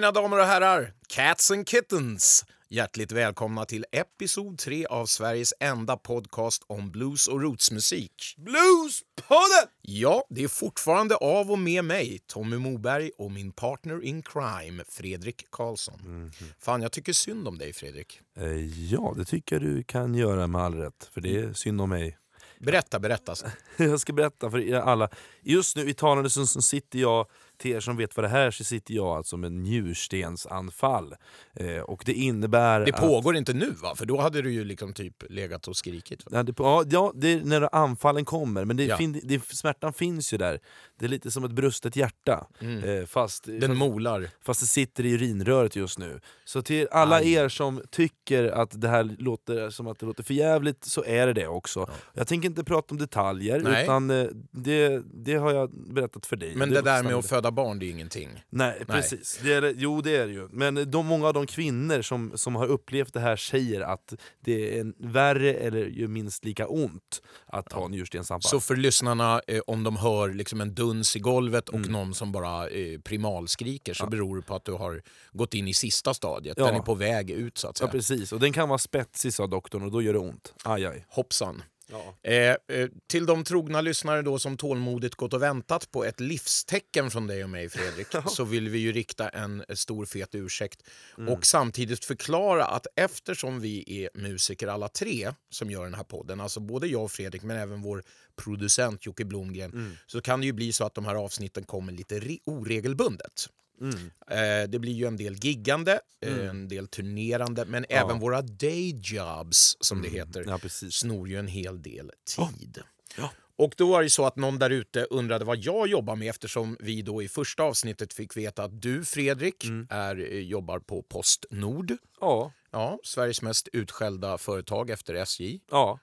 Mina damer och herrar, Cats and Kittens! Hjärtligt välkomna till episod 3 av Sveriges enda podcast om blues och rootsmusik. Bluespodden! Ja, det är fortfarande av och med mig, Tommy Moberg och min partner in crime, Fredrik Karlsson. Fan, jag tycker synd om dig, Fredrik. Eh, Ja, det tycker jag du kan göra med all rätt, för det är synd om mig. Berätta, berätta. Jag ska berätta för er alla. Just nu i talande stund sitter jag, till er som vet vad det här är, så sitter jag alltså med njurstensanfall. Eh, och det innebär Det att... pågår inte nu, va? För då hade du ju liksom typ legat och skrikit. Va? Ja, det, ja, det är när anfallen kommer, men det, Ja. fin, det, smärtan finns ju där. Det är lite som ett brustet hjärta. Eh, fast, Mm. Den molar. fast det sitter i urinröret just nu. Så till alla Aj. er som tycker att det här låter som att det låter för jävligt så är det det också. Jag tänker inte prata om detaljer, Nej. utan eh, det, det har jag berättat för dig. Men det, där med att föda barn, det är ingenting. Nej, precis. Det är, jo, det är det ju. Men de, många av de kvinnor som, som har upplevt det här säger att det är en värre eller ju minst lika ont att ha njurstensanfall. Så för lyssnarna, eh, om de hör liksom en duns i golvet och Mm. någon som bara eh, primalskriker så beror det på att du har gått in i sista stadiet. Ja. Den är på väg ut så att Ja säga. precis, och den kan vara spetsig sa doktorn och då gör det ont. Aj, aj. Hoppsan. Ja. Eh, eh, till de trogna lyssnare då som tålmodigt gått och väntat på ett livstecken från dig och mig Fredrik så vill vi ju rikta en stor fet ursäkt Mm. och samtidigt förklara att eftersom vi är musiker alla tre som gör den här podden, alltså både jag och Fredrik men även vår producent Jocke Blomgren, Mm. så kan det ju bli så att de här avsnitten kommer lite re- oregelbundet. Mm. Eh, det blir ju en del giggande, eh, en del turnerande men även våra day jobs som det heter Ja, precis. snor ju en hel del tid. Ja. Och då var det så att någon där ute undrade vad jag jobbar med eftersom vi då i första avsnittet fick veta att du Fredrik Mm. är, eh, jobbar på Postnord. Ja, Ja, Sveriges mest utskällda företag efter SJ. ja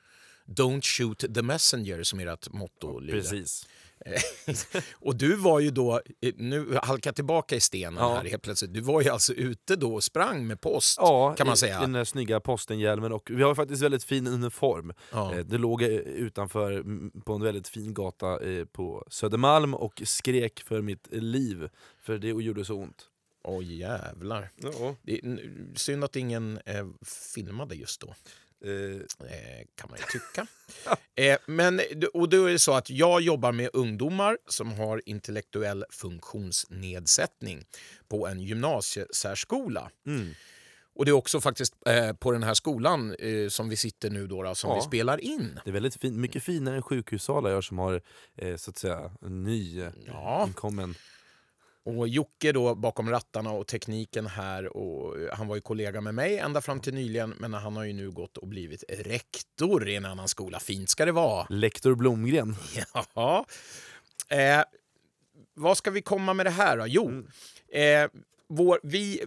Don't shoot the messenger som ert motto lyder. precis. och du var ju då, eh, nu halkar tillbaka i stenen Ja. här helt plötsligt, du var ju alltså ute då och sprang med post Ja, kan man säga. i den där snygga postenhjälmen och vi har faktiskt väldigt fin uniform. Ja. Eh, Det låg eh, utanför på en väldigt fin gata på Södermalm och skrek för mitt liv, för det gjorde så ont. Oj jävlar. Ja. Det synd att ingen eh, filmade just då. Eh, Eh, kan man ju tycka. eh, men, och då är det så att jag jobbar med ungdomar som har intellektuell funktionsnedsättning på en gymnasiesärskola. mm. Och det är också faktiskt eh, på den här skolan eh, som vi sitter nu då, då som Ja. vi spelar in. Det är väldigt fin, mycket finare än sjukhussalar jag som har eh, så att säga en ny eh, Ja. inkommen. Och Jocke då bakom rattarna och tekniken här. Och han var ju kollega med mig ända fram till nyligen men han har ju nu gått och blivit rektor i en annan skola. Fint ska det vara. Lektor Blomgren. Ja. Eh, vad ska vi komma med det här då? Jo, eh, vår, vi,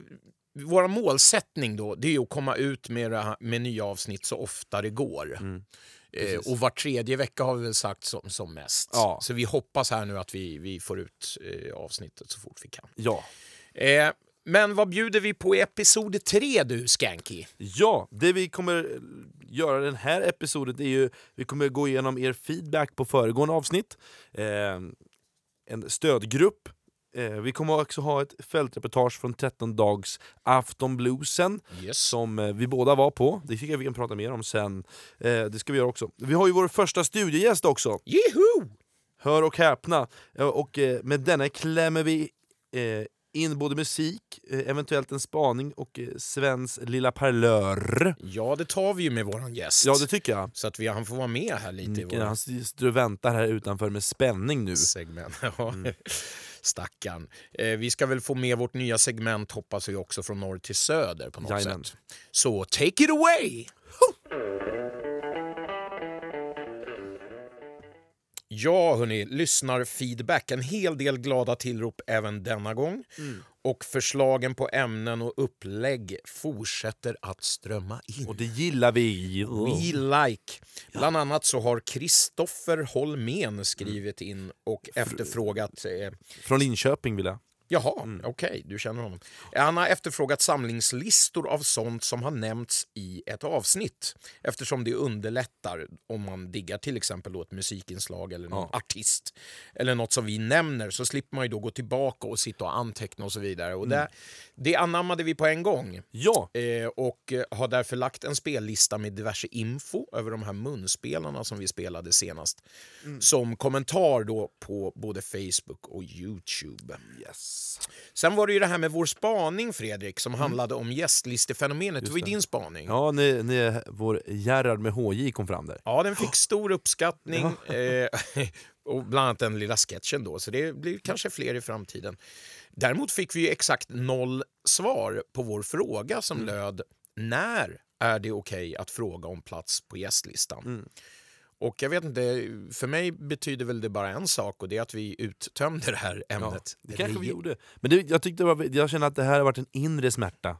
vår målsättning då, det är att komma ut med, med nya avsnitt så ofta det går. Eh, och var tredje vecka har vi väl sagt som, som mest. Ja. Så vi hoppas här nu att vi, vi får ut eh, avsnittet så fort vi kan. Ja. Eh, men vad bjuder vi på i episod tre du, Skanky? Ja, det vi kommer göra den här episoden är ju vi kommer gå igenom er feedback på föregående avsnitt. Eh, en stödgrupp. Eh, vi kommer också ha ett fältreportage från 13 dags aftonbluesen Yes. som eh, vi båda var på. Det tycker jag vi kan prata mer om sen. Eh, det ska vi göra också. Vi har ju vår första studiegäst också. Jeho! Hör och häpna! Och med denna klämmer vi in både musik, eventuellt en spaning och Svens lilla parlör. Ja, det tar vi ju med våran gäst. Ja, det tycker jag. Så att vi, han får vara med här lite i Nicke, våra han sitter och väntar här utanför med spänning nu. segment. Ja. Stackarn. Eh, vi ska väl få med vårt nya segment hoppas vi också från norr till söder på något Jajamän. sätt. Så take it away! Ja, hörni, lyssnar feedback. En hel del glada tillrop även denna gång. Och förslagen på ämnen och upplägg fortsätter att strömma in. Och det gillar vi! We like. Bland annat så har Kristoffer Holmén skrivit in och efterfrågat... Eh, Från Linköping vill jag. Jaha, Mm. okej, du känner honom. Han har efterfrågat samlingslistor av sånt som har nämnts i ett avsnitt eftersom det underlättar om man diggar till exempel ett musikinslag eller någon Ja. artist eller något som vi nämner så slipper man ju då gå tillbaka och sitta och anteckna och så vidare. Och Mm. det, det anammade vi på en gång Ja, eh, och eh, har därför lagt en spellista med diverse info över de här munspelarna som vi spelade senast Mm. som kommentar då på både Facebook och Youtube. yes. Sen var det ju det här med vår spaning, Fredrik, som handlade om gästlistefenomenet. Det var ju Mm. din spaning. ja när, när vår Gerhard med HJ kom fram där. Ja, den fick stor uppskattning. Eh, och bland annat den lilla sketchen då, så det blir kanske fler i framtiden. Däremot fick vi ju exakt noll svar på vår fråga som löd när är det okej att fråga om plats på gästlistan? Mm. Och jag vet inte, för mig betyder väl det bara en sak och det är att vi uttömde det här Ja, ämnet. det kanske vi gjorde. Men det, jag, tyckte var, jag känner att det här har varit en inre smärta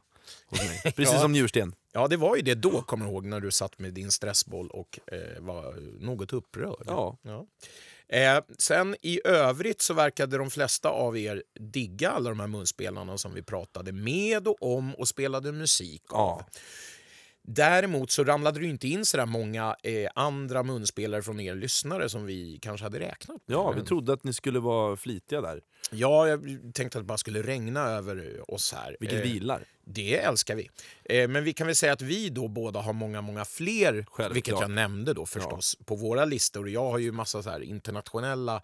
hos mig. Precis Ja. som njursten. Ja, det var ju det då, kommer jag ihåg, när du satt med din stressboll och eh, var något upprörd. Ja. Ja. Eh, sen i övrigt så verkade de flesta av er digga alla de här munspelarna som vi pratade med och om och spelade musik av. Ja. Däremot så ramlade det inte in så många eh, andra munspelare från er lyssnare som vi kanske hade räknat med. ja, vi trodde att ni skulle vara flitiga där. Ja, jag tänkte att det bara skulle regna över oss här. Vilket Eh, vilar. Det älskar vi. Eh, men vi kan väl säga att vi då båda har många, många fler, Självklart. vilket jag nämnde då förstås, på våra listor. Jag har ju massa så internationella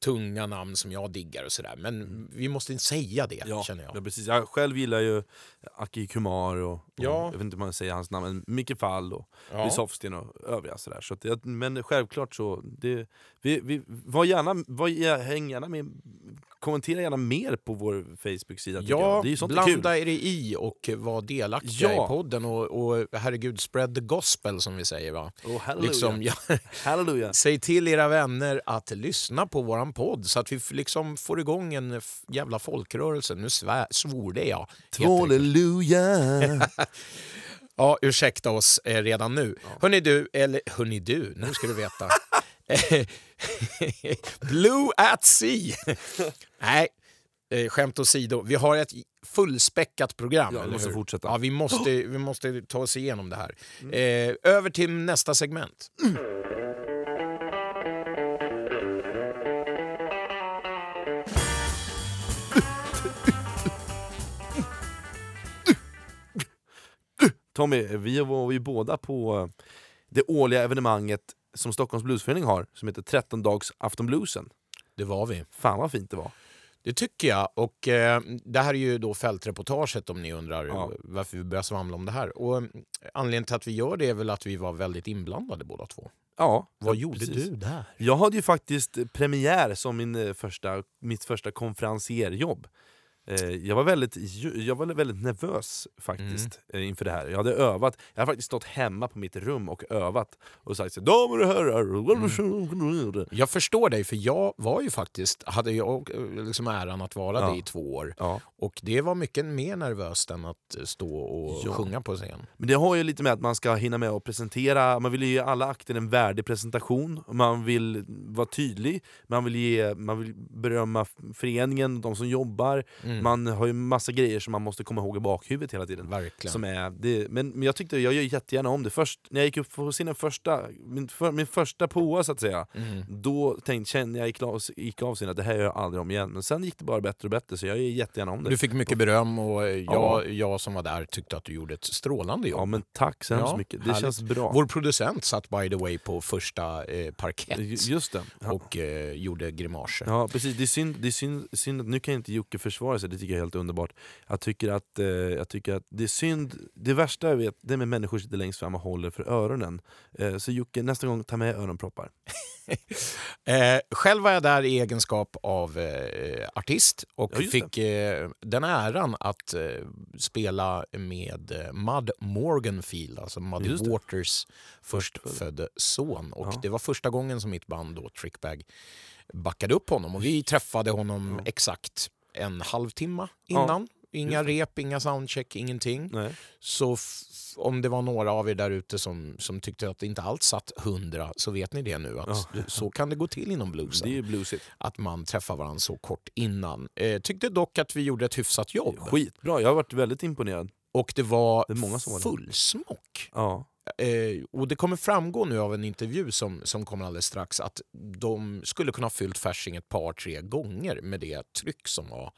tunga namn som jag diggar och sådär. Men vi måste inte säga det, Ja, känner jag. ja, precis. Jag själv gillar ju Aki Kumar och, och Ja. jag vet inte om man säger hans namn, men Micke Fall och Ja. Sofsten och övriga. Sådär. Så att, men självklart så, det, vi, vi, var gärna, var, häng gärna med, kommentera gärna mer på vår Facebook-sida. Ja, det är sånt är blanda er i och var delaktiga Ja. i podden. Och, och herregud, spread the gospel som vi säger. va? Oh, halleluja. Liksom, ja, halleluja. säg till era vänner att lyssna på våran podd så att vi liksom får igång en jävla folkrörelse. Nu svär, svor det jag. Halleluja. Ja, ursäkta oss eh, redan nu. Hörni du, eller hörni du, nu ska du veta. Blue at sea. Nej, eh, skämt åsido. Vi har ett fullspäckat program. Ja, vi måste hur? fortsätta. Ja, vi måste, vi måste ta oss igenom det här. Eh, över till nästa segment. Tommy, vi var ju båda på det årliga evenemanget som Stockholms Bluesförening har, som heter 13 dags aftonbluesen. Det var vi. Fan vad fint det var. Det tycker jag. Och eh, Det här är ju då fältreportaget om ni undrar Ja. varför vi börjar svamla om det här. Och eh, Anledningen till att vi gör det är väl att vi var väldigt inblandade båda två. Ja, Vad gjorde precis. du där? Jag hade ju faktiskt premiär som min eh, första, mitt första konferencierjobb. Eh, Jag var, väldigt, ju- jag var väldigt nervös faktiskt Mm. eh, inför det här. Jag hade övat, jag hade faktiskt stått hemma på mitt rum och övat och sagt så, damer och herrar, Mm. Jag förstår dig, för jag var ju faktiskt, hade jag eh, liksom äran att vara Ja. det i två år. Ja. Och det var mycket mer nervöst än att stå och Ja. sjunga på scen. Men det har ju lite med att man ska hinna med att presentera, man vill ge alla akter en värdig presentation, man vill vara tydlig, man vill, ge, man vill berömma föreningen, de som jobbar, Mm. Man har ju massa grejer som man måste komma ihåg i bakhuvudet hela tiden. Verkligen. Som är, det, men, men jag tyckte, jag gör jättegärna om det. Först när jag gick upp på scenen första, min, för, min första påa så att säga, Mm. då tänkte, kände jag gick, av- gick av scenen att det här gör jag aldrig om igen. Men sen gick det bara bättre och bättre, så jag gör jättegärna om det. Du fick mycket beröm och jag, Ja. jag som var där tyckte att du gjorde ett strålande jobb. Ja men tack så hemskt Ja, mycket, det härligt. känns bra. Vår producent satt by the way på första eh, parkett Ju- Just det. Ja. och eh, gjorde grimaser. Ja precis, det är, synd, det är synd, synd att nu kan inte Jocke försvara sig, det tycker jag är helt underbart. Jag tycker att, eh, jag tycker att det är synd, det värsta jag vet det är med människor sitter längst fram och håller för öronen. Eh, så Jocke, nästa gång ta med öronproppar. Eh, själv var jag där i egenskap av eh, artist och Ja, fick eh, den äran att eh, spela med Mud Morganfield, alltså Muddy. Waters förstfödde son. Och Ja. Det var första gången som mitt band då, Trickbag backade upp honom och vi träffade honom Ja. exakt en halvtimme innan inga rep, inga soundcheck, ingenting. Nej. Så om det var några av er där ute som, som tyckte att det inte alls satt hundra så vet ni det nu. Att Så kan det gå till inom bluesen. Det är bluesigt. Att man träffar varandra så kort innan. Eh, tyckte dock att vi gjorde ett hyfsat jobb. Skitbra, jag har varit väldigt imponerad. Och det var, Det var fullsmock. Ja. Eh, och det kommer framgå nu av en intervju som, som kommer alldeles strax att de skulle kunna ha fyllt Fasching ett par, tre gånger med det tryck som var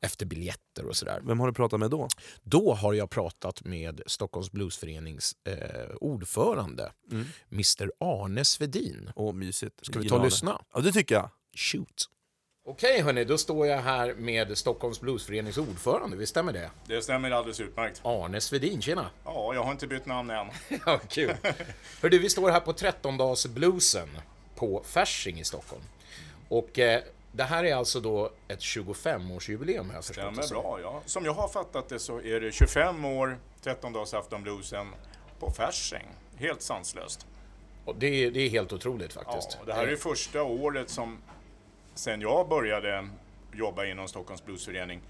efter biljetter och sådär. Vem har du pratat med då? Då har jag pratat med Stockholms Bluesförenings eh, ordförande, Mm. Mr Arne Svedin. Åh, mysigt. Ska vi ta och lyssna? Ja, det tycker jag. Shoot! Okej hörni, då står jag här med Stockholms Bluesförenings ordförande, visst stämmer det? Det stämmer alldeles utmärkt. Arne Svedin, tjena! Ja, jag har inte bytt namn än. Ja, kul. Hör du, vi står här på 13-dagsbluesen på Fasching i Stockholm. Och eh, det här är alltså då ett 25-årsjubileum har jag förstått det Stämmer som. bra, ja. Som jag har fattat det så är det 25 år 13-dagsaftonbluesen på Fasching. Helt sanslöst. Och det, är, det är helt otroligt Ja, faktiskt. och det här är första året som, sen jag började jobba inom Stockholms Bluesförening,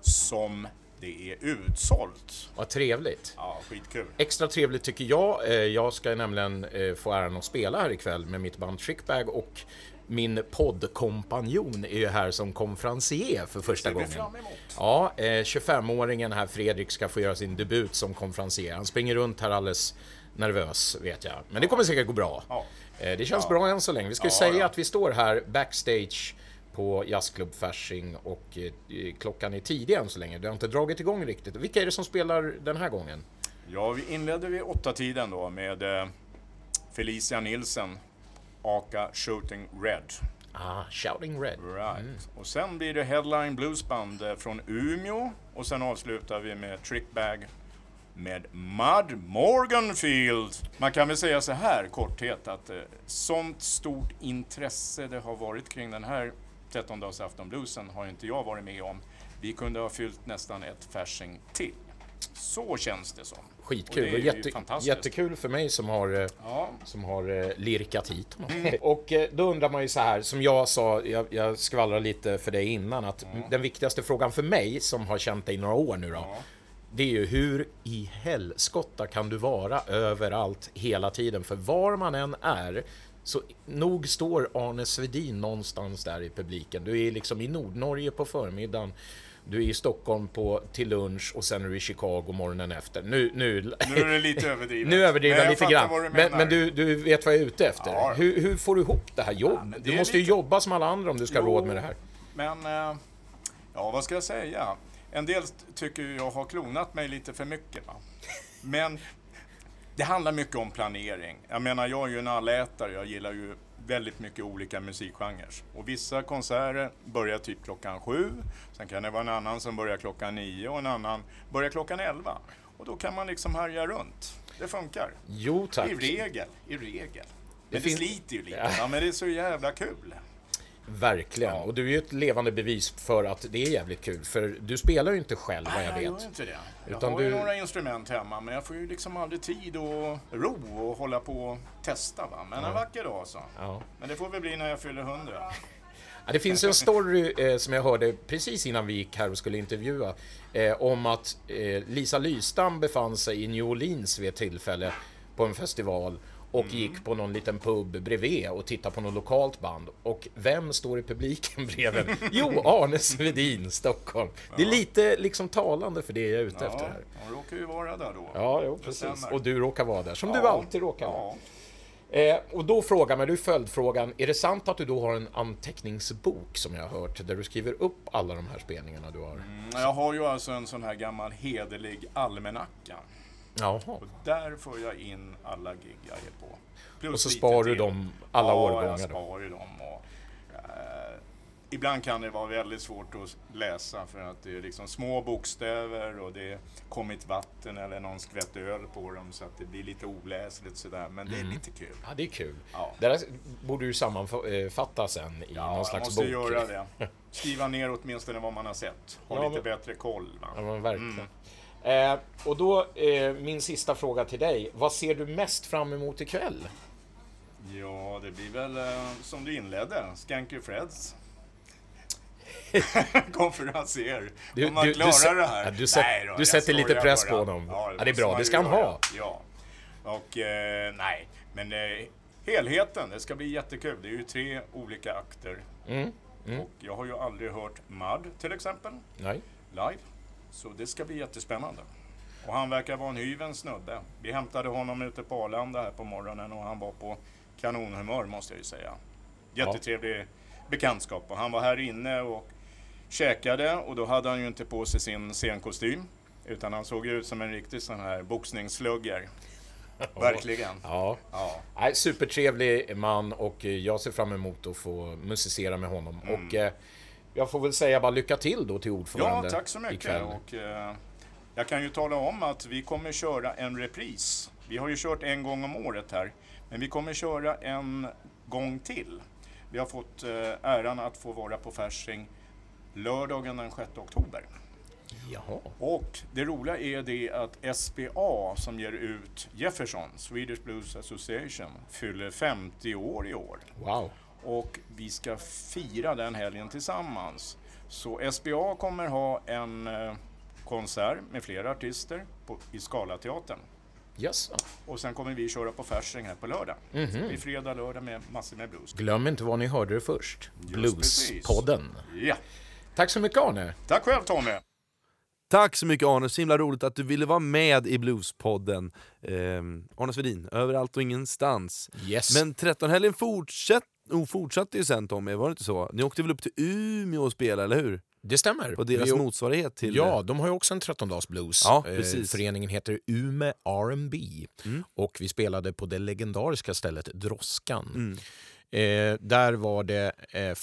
som det är utsålt. Vad trevligt. Ja, skitkul. Extra trevligt tycker jag. Eh, Jag ska nämligen eh, få äran att spela här ikväll med mitt band Trickbag och min poddkompanjon är ju här som konferencier för första gången. Ja, eh, 25-åringen här Fredrik ska få göra sin debut som konferencier. Han springer runt här alldeles nervös vet jag. Men det kommer säkert gå bra. Ja. Eh, Det känns bra än så länge. Vi ska Ja, säga ja. att vi står här backstage på Jazzklubb Fasching och eh, klockan är tidig än så länge. Det har inte dragit igång riktigt. Vilka är det som spelar den här gången? Ja, vi inledde vid åtta tiden då med eh, Felicia Nilsen, aka Shooting Red. Ah, Shouting Red. Right. Och sen blir det Headline Bluesband från Umeå och sen avslutar vi med Trickbag med Mud Morganfield. Man kan väl säga så här korthet att eh, sånt stort intresse det har varit kring den här 13-dagsaftonbluesen har inte jag varit med om. Vi kunde ha fyllt nästan ett Fasching till. Så känns det som. Skitkul Och och, det är ju jätte, jättekul för mig som har, eh, Ja, som har eh, lirkat hit honom. Mm. Och eh, då undrar man ju så här, som jag sa, jag, jag skvallrade lite för dig innan, att den viktigaste frågan för mig som har känt dig i några år nu då, Ja. Det är ju hur i helskotta kan du vara överallt hela tiden? För var man än är, så nog står Arne Svedin någonstans där i publiken. Du är liksom i Nordnorge på förmiddagen, du är i Stockholm på, till lunch och sen är du i Chicago morgonen efter. Nu, nu, nu är det lite överdrivet. nu överdriver jag lite grann. du Men, men du, du vet vad jag är ute efter. Ja. Hur, hur får du ihop det här jobbet? det du måste ju lite- jobba som alla andra om du ska ha Jo. råd med det här. Men, eh, ja vad ska jag säga? En del tycker jag har klonat mig lite för mycket. Va? Men det handlar mycket om planering. Jag menar, jag är ju en allätare. Jag gillar ju väldigt mycket olika musikgenrer. Och vissa konserter börjar typ klockan sju. Sen kan det vara en annan som börjar klockan nio och en annan börjar klockan elva. Och då kan man liksom härja runt. Det funkar. Jo tack. I regel, i regel. Men det, finns- sliter ju lite. Ja, men det är så jävla kul. Verkligen. Ja. Och du är ju ett levande bevis för att det är jävligt kul. För du spelar ju inte själv vad jag Nej, jag vet. gör inte det. Jag Utan har ju du- några instrument hemma, men jag får ju liksom aldrig tid och ro och hålla på och testa. Va? Men en vacker dag så. Ja. Men det får väl bli när jag fyller 100. Ja, det finns en story eh, som jag hörde precis innan vi gick här och skulle intervjua eh, om att eh, Lisa Lystam befann sig i New Orleans vid ett tillfälle på en festival och gick på någon liten pub bredvid och tittade på något lokalt band. Och vem står i publiken bredvid? Jo, Arne Svedin, Stockholm. Det är lite liksom talande för det jag är ute efter Ja, här. hon råkar ju vara där då. Ja, jo, precis. Och du råkar vara där, som du Ja. alltid råkar vara. Ja. Eh, och då frågar man, du följdfrågan, är det sant att du då har en anteckningsbok som jag har hört, där du skriver upp alla de här spelningarna du har? Mm, Jag har ju alltså en sån här gammal hederlig almanacka. Jaha. Och där får jag in alla gig jag är på. Plus Och så sparar du dem alla ja, årgångar jag då? sparar ju dem. Och, eh, ibland kan det vara väldigt svårt att läsa för att det är liksom små bokstäver och det är kommit vatten eller någon skvätt öl på dem så att det blir lite oläsligt sådär. Men det är Mm. lite kul. Ja, det är kul. Ja. Det där borde du sammanfatta sen i Ja, någon jag slags måste bok. göra det. Skriva ner åtminstone vad man har sett. Ha Ja, lite men- bättre koll. Va? Ja, men verkligen. Mm. Eh, och då, eh, min sista fråga till dig. Vad ser du mest fram emot ikväll? Ja, det blir väl eh, som du inledde, Skanky Freds. konferenser. Du- om man du- du klarar sä- det här. du sätt- Nej då, du sätter lite press bara. på honom. Ja, Ja, det är bra, det ska han göra. ha. Ja. Och eh, nej, men eh, helheten, det ska bli jättekul. Det är ju tre olika akter. Mm, Och jag har ju aldrig hört Mud till exempel, Nej. live. Så det ska bli jättespännande. Och han verkar vara en hyvens snubbe. Vi hämtade honom ute på Arlanda här på morgonen och han var på kanonhumör måste jag ju säga. Jättetrevlig bekantskap och han var här inne och käkade och då hade han ju inte på sig sin scenkostym. Utan han såg ut som en riktig sån här boxningsslugger. Verkligen. Ja. Ja. Nej, supertrevlig man och eh, jag ser fram emot att få musicera med honom. Och eh, jag får väl säga bara lycka till då till ordförande Ja, tack så mycket. ikväll. Och, eh, jag kan ju tala om att vi kommer köra en repris. Vi har ju kört en gång om året här, men vi kommer köra en gång till. Vi har fått eh, äran att få vara på Fasching lördagen den 6 oktober. Jaha. Och det roliga är det att SBA som ger ut Jefferson, Swedish Blues Association, fyller 50 år i år. Wow. Och vi ska fira den helgen tillsammans. Så SBA kommer ha en eh, konsert med flera artister på, i Scalateatern. Yes. Och sen kommer vi köra på Fasching här på lördag. Mhm. Så det blir fredag, lördag med massor med blues. Glöm inte var ni hörde det först. Bluespodden. Ja, Tack så mycket Arne. tack själv Tommy! Tack så mycket Arne, så himla roligt att du ville vara med i Bluespodden. Eh, Arne Svedin, överallt och ingenstans. Yes. Men 13-helgen fortsatt, oh, fortsatte ju sen Tommy, var det inte så? Ni åkte väl upp till Umeå och spelade, eller hur? det stämmer. På deras Vi- motsvarighet till... Ja, de har ju också en 13-dags blues. Ja, Eh, precis. Föreningen heter Ume R&B Mm. och vi spelade på det legendariska stället Droskan. Mm. Eh, där var det eh,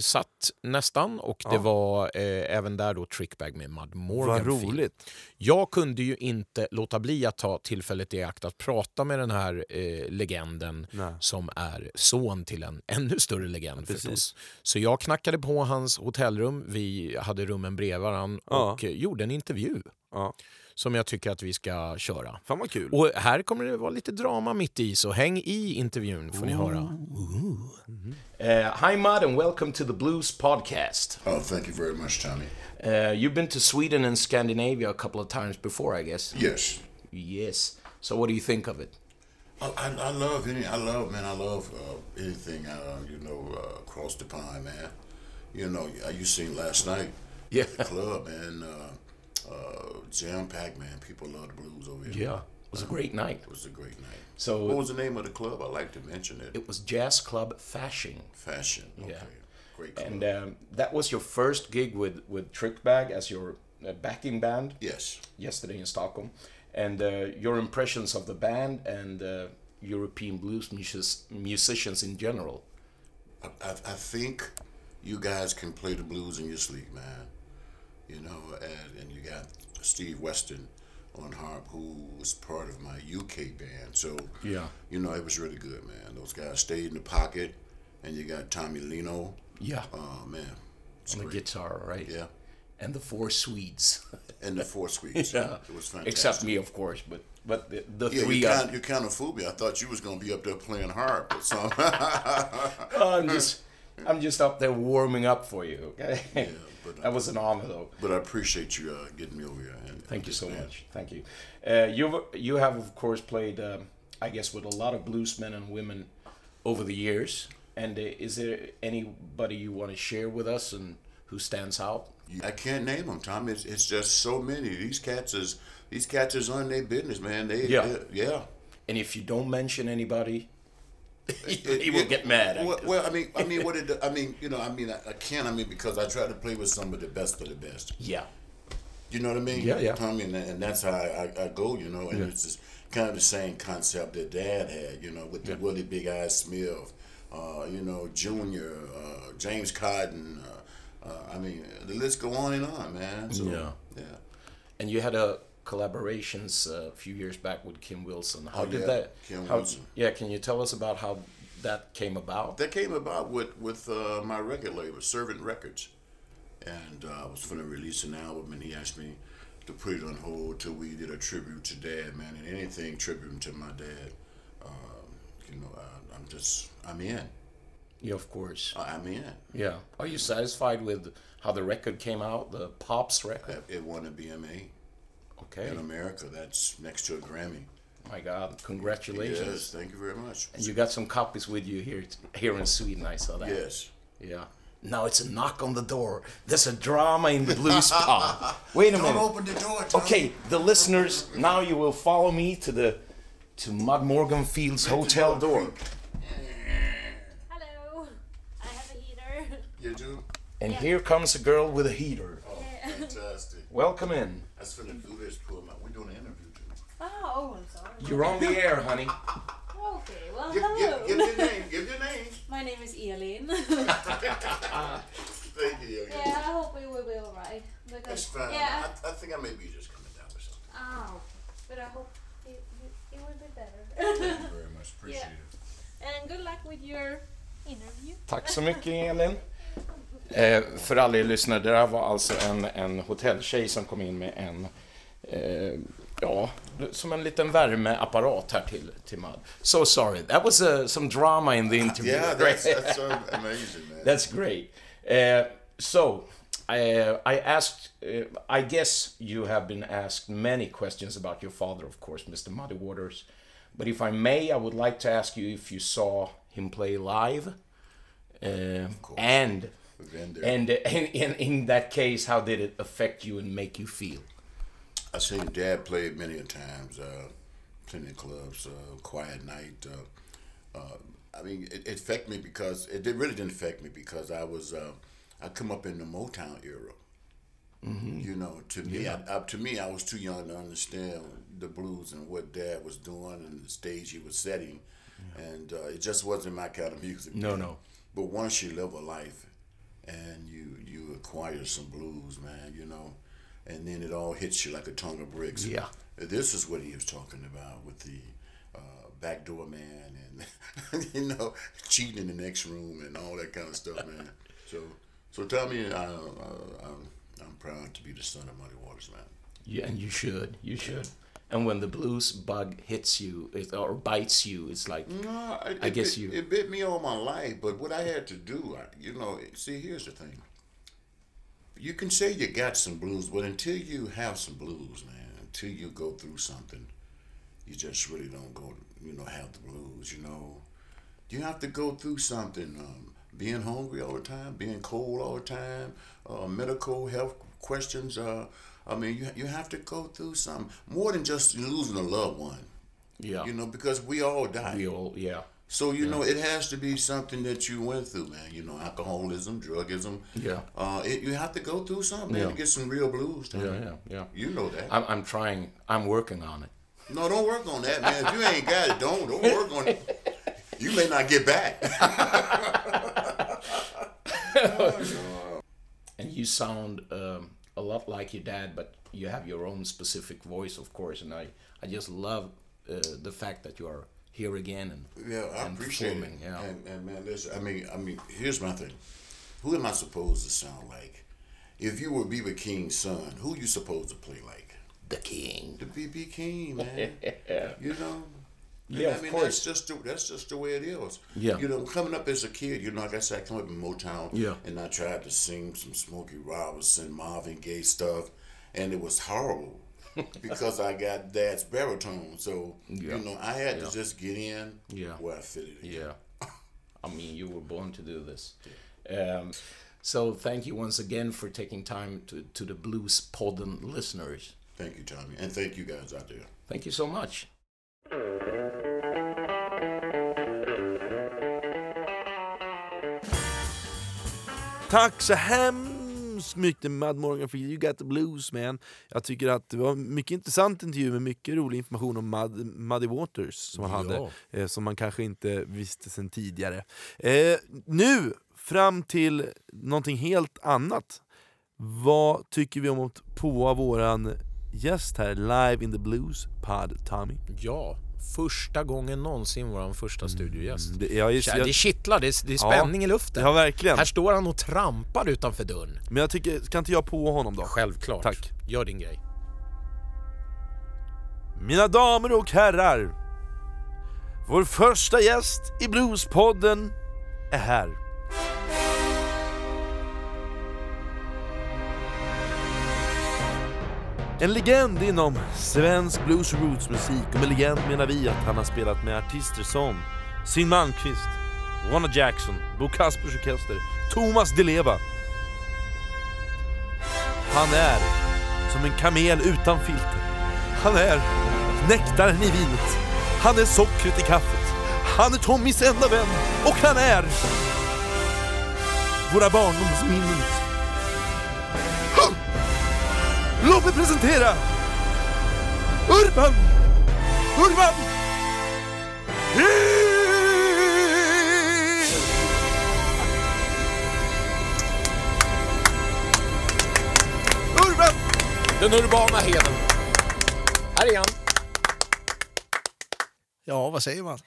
fullsatt nästan och det Ja. var eh, även där då Trickbag med Mud Morgan. Vad roligt. Jag kunde ju inte låta bli att ta tillfället i akt att prata med den här eh, legenden Nej. som är son till en ännu större legend precis. förstås. Så jag knackade på hans hotellrum, vi hade rummen bredvid varandra Ja. och eh, gjorde en intervju Ja. Som jag tycker att vi ska köra. Fan vad kul. Och här kommer det vara lite drama mitt i, så häng i intervjun får ni höra. Uh, hi Mud and welcome to the Blues podcast. Oh, thank you very much, Tommy. Uh, you've been to Sweden and Scandinavia a couple of times before, I guess. Yes, Yes. So what do you think of it? I, I, I love any. I love man. I love uh, anything. Uh, you know, uh, across the pond, man. You know, uh, you seen last night. Yeah. the club, man. Uh, uh, Jam packed, man. People love the blues over here. Yeah, it was a great night. it was a great night. So- what was the name of the club? I like to mention it. It was Jazz Club Fashion. Fashion. Okay. Yeah. Great club. And um, that was your first gig with, with Trick Bag as your uh, backing band yes. yesterday in Stockholm. And uh, your impressions of the band and uh, European blues music- musicians in general. I, I, I think you guys can play the blues in your sleep, man. You know, and, and you got Steve Weston on harp, who was part of my UK band. So, Yeah. you know, it was really good, man. Those guys stayed in the pocket, and you got Tommy Lino. Yeah. Oh man, it's On the great. guitar, right? Yeah, And the four Swedes. and the four sweets. yeah. it was fantastic. Except me, of course, but but the, the Yeah, three. you of- kind, you kind of fooled me. I thought you was gonna be up there playing harp or something. I'm just I'm just up there warming up for you. Okay. But, uh, that was an honor, though. but I appreciate you uh, getting me over here. And Thank you so much. Thank you. Uh, you you have of course played, um, I guess, with a lot of bluesmen and women over the years. And uh, is there anybody you want to share with us and who stands out? I can't name them, Tom. It's, it's just so many. These cats is these cats is on their business, man. They Yeah. they- yeah. And if you don't mention anybody, he will get mad. I Well, well, I mean, I mean, what it? I mean, you know, I mean, I, I can. I mean, because I try to play with some of the best of the best. yeah. You know what I mean? Yeah, yeah. Tommy, and, and that's how I, I, I go. You know, and it's just kind of the same concept that Dad had. You know, with the Willie Big Eyes Smith, uh, you know, Junior, uh, James Cotton. Uh, uh, I mean, the list go on and on, man. So, Yeah. yeah. And you had a collaborations uh, a few years back with Kim Wilson. How Oh, did yeah, that? Kim how, Wilson. Yeah, can you tell us about how that came about? That came about with with uh, my record label, Servant Records, and uh, I was going to release an album, and he asked me to put it on hold till we did a tribute to Dad, man, and anything tribute to my dad. Um, you know, I, I'm just I'm in. Yeah, of course. I'm in. Yeah. Are you satisfied with how the record came out, the Pops record? It won a BMA Okay. in America. That's next to a Grammy. My God, congratulations. Yes, thank you very much. And you got some copies with you here here in Sweden. I saw that. Yes. Yeah. Now it's a knock on the door. There's a drama in the blues pod. Wait a Don't minute. open the door. Tom. Okay, the listeners, now you will follow me to the to Mud Morgan Fields hotel door. Hello, I have a heater. You do? And here comes a girl with a heater. Oh, fantastic. Welcome in. I was finna do this. Pull my. We're doing an interview too. Oh, oh, I'm sorry. You're on the air, honey. Okay, well, Give, hello. give, give your name. Give your name. My name is Eileen. Thank you. Yogi. yeah, I hope we will be alright. That's Because fine. yeah, I, I think I may be just coming down or something. oh, but I hope it, it, it will be better. Thank you very much. Appreciate Yeah. it. and good luck with your interview. Tack så mycket Elin. Eh, för alla er lyssnare, det där var alltså en, en hotelltjej som kom in med en, eh, ja, som en liten värmeapparat här till, till Mud. So sorry, that was uh, some drama in the interview. Yeah, that's, that's so amazing, man. That's great. Uh, so, uh, I asked, uh, I guess you have been asked many questions about your father, of course, Mr. Muddy Waters. But if I may, I would like to ask you if you saw him play live. Uh, and We've been and uh, in, that case, how did it affect you and make you feel? I seen Dad play it many a times, uh, plenty of clubs, uh, Quiet Night. Uh, uh, I mean, it, it affected me because it did, really didn't affect me because I was uh, I come up in the Motown era. You know, to me, I, I, to me, I was too young to understand the blues and what Dad was doing and the stage he was setting, and uh, it just wasn't my kind of music. No, man. no. But once you live a life, and you you acquire some blues, man, you know, and then it all hits you like a ton of bricks. Yeah. This is what he was talking about with the uh, backdoor man and you know cheating in the next room and all that kind of stuff, man. So so tell me, I, uh, I'm I'm proud to be the son of Muddy Waters, man. Yeah, and you should, you should. And when the blues bug hits you it, or bites you, it's like No, it, I guess bit, you- It bit me all my life, but what I had to do, I, you know, see, here's the thing. You can say you got some blues, but until you have some blues, man, until you go through something, you just really don't go, you know, have the blues. You know, you have to go through something. Um, being hungry all the time, being cold all the time, uh, medical health questions. Uh, I mean, you you have to go through something more than just losing a loved one. yeah, You know, because we all die. we all yeah. So you know, it has to be something that you went through, man. You know, alcoholism, drugism. Yeah. Uh, it, you have to go through something man, Yeah. to get some real blues. Yeah, yeah, yeah. You know that. I'm, I'm trying. I'm working on it. no, don't work on that, man. If you ain't got it, don't don't work on it. You may not get back. And you sound um, a lot like your dad, but you have your own specific voice, of course. And I, I just love uh, the fact that you are here again and yeah, I and appreciate performing. it. Yeah. And, and man, listen. I mean, I mean, here's my thing. Who am I supposed to sound like? If you were B.B. King's son, who you supposed to play like? the king. The B.B. King, man. You know. Yeah, I of mean, course. that's just the, that's just the way it is. Yeah. You know, coming up as a kid, you know, like I said, I come up in Motown. Yeah. And I tried to sing some Smokey Robinson, Marvin Gaye stuff, and it was horrible because I got dad's baritone. So Yeah. you know, I had Yeah. to just get in Yeah. where I fitted in. Yeah. I mean, you were born to do this. Um, so thank you once again for taking time to, to the Blues Podden listeners. Thank you, Tommy, and thank you guys out there. Thank you so much. Tack så hemskt mycket Mad Morgan för You Got The Blues Man. Jag tycker att det var mycket intressant intervju med mycket rolig information om Mud, Muddy Waters som han Ja. hade, eh, som man kanske inte visste sedan tidigare. Eh, nu, fram till någonting helt annat. Vad tycker vi om att påa våran gäst här live in the blues pod, Tommy? Ja, första gången någonsin vår första studiogäst. Det, jag, jag, Det kittlar, det är, det är spänning i luften. ja, verkligen. Här står han och trampar utanför dörren. Men jag tycker, kan inte jag på honom då? Självklart. Tack. Gör din grej. Mina damer och herrar, vår första gäst i Bluespodden är här. En legend inom svensk blues och rootsmusik, och med legend menar vi att han har spelat med artister som Sin Malmqvist, Wanna Jackson, Bo Kaspers Orkester, Thomas Di Leva. Han är som en kamel utan filter. Han är nektaren i vinet. Han är sockret i kaffet. Han är Tommys enda vän. Och han är våra barndomsminnen. Låt mig presentera Urban! Urban! Urban! Den urbana heden. Här är han. Ja, vad säger man?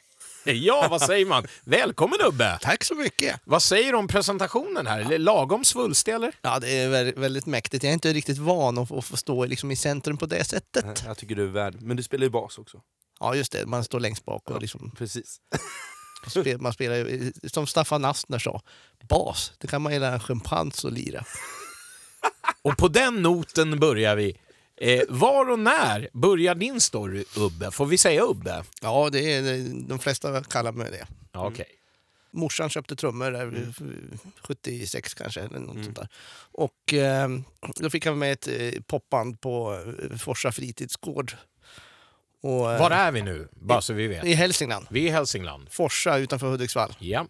Ja, vad säger man? Välkommen Ubbe! Tack så mycket! Vad säger du om presentationen här? Är det Lagom svulstig eller? Ja, det är vä- väldigt mäktigt. Jag är inte riktigt van att, att få stå liksom i centrum på det sättet. Jag tycker du är värd, men du spelar ju bas också. Ja, just det. Man står längst bak och liksom, Precis. man spelar ju, som Staffan Astner sa, bas, det kan man ju lära en schimpans att lira. Och på den noten börjar vi. Eh, var och när börjar din story, Ubbe? Får vi säga Ubbe? Ja, det är, de flesta kallar mig det. Ja, Okej. Morsan köpte trummor där, 76 kanske, eller något sånt där. Och eh, då fick han med ett eh, popband på eh, Forsa fritidsgård. Och, eh, Var är vi nu? Bara så vi vet. I Hälsingland. Vi är i Hälsingland. Forsa utanför Hudiksvall. Ja.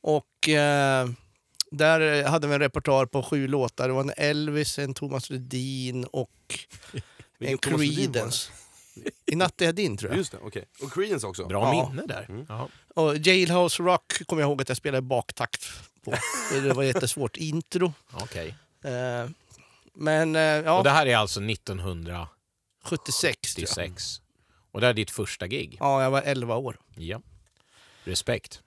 Och eh, där hade vi en repertoar på sju låtar. Det var en Elvis, en Thomas Ledin och en? Creedence. I natt är jag din tror jag. Just det, okej. Och Creedence också. Bra Ja. minne där. Ja. Och Jailhouse Rock kommer jag ihåg att jag spelade baktakt på. Det var jättesvårt. Intro. Okej. Eh, men eh, Och ja, det här är alltså 1986. 76 tror jag. Och det är ditt första gig? Ja, jag var 11 år. Ja. Respekt.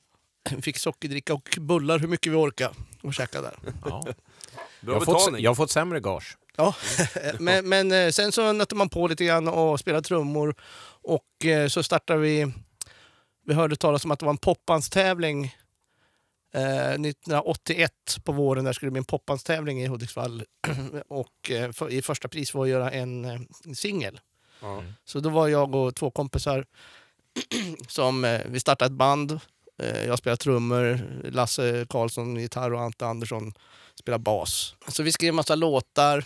Fick sockerdricka och bullar hur mycket vi orkade och käka där. Ja. Bra Jag, har fått, jag har fått sämre gage. Ja, men, men eh, sen så nötte man på lite grann och spelade trummor. Och eh, så startade vi... Vi hörde talas om att det var en popbandstävling eh, 1981 på våren. Där skulle det bli en popbandstävling i Hudiksvall. och eh, för, i första pris var att göra en eh, singel. Ja. Så då var jag och två kompisar som eh, vi startade ett band. Eh, jag spelade trummor, Lasse Karlsson gitarr och Ante Andersson spelade bas. Så vi skrev massa låtar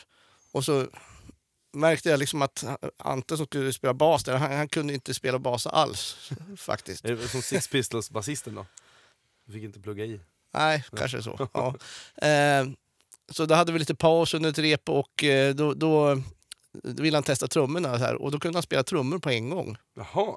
och så märkte jag liksom att Ante som skulle spela bas där, han, han kunde inte spela bas alls faktiskt. Är det som Six Pistols-basisten då? Du fick inte plugga i. Nej, kanske så. Ja. Eh, så då hade vi lite paus under ett rep och eh, då, då, då ville han testa trummorna här, och då kunde han spela trummor på en gång. Jaha,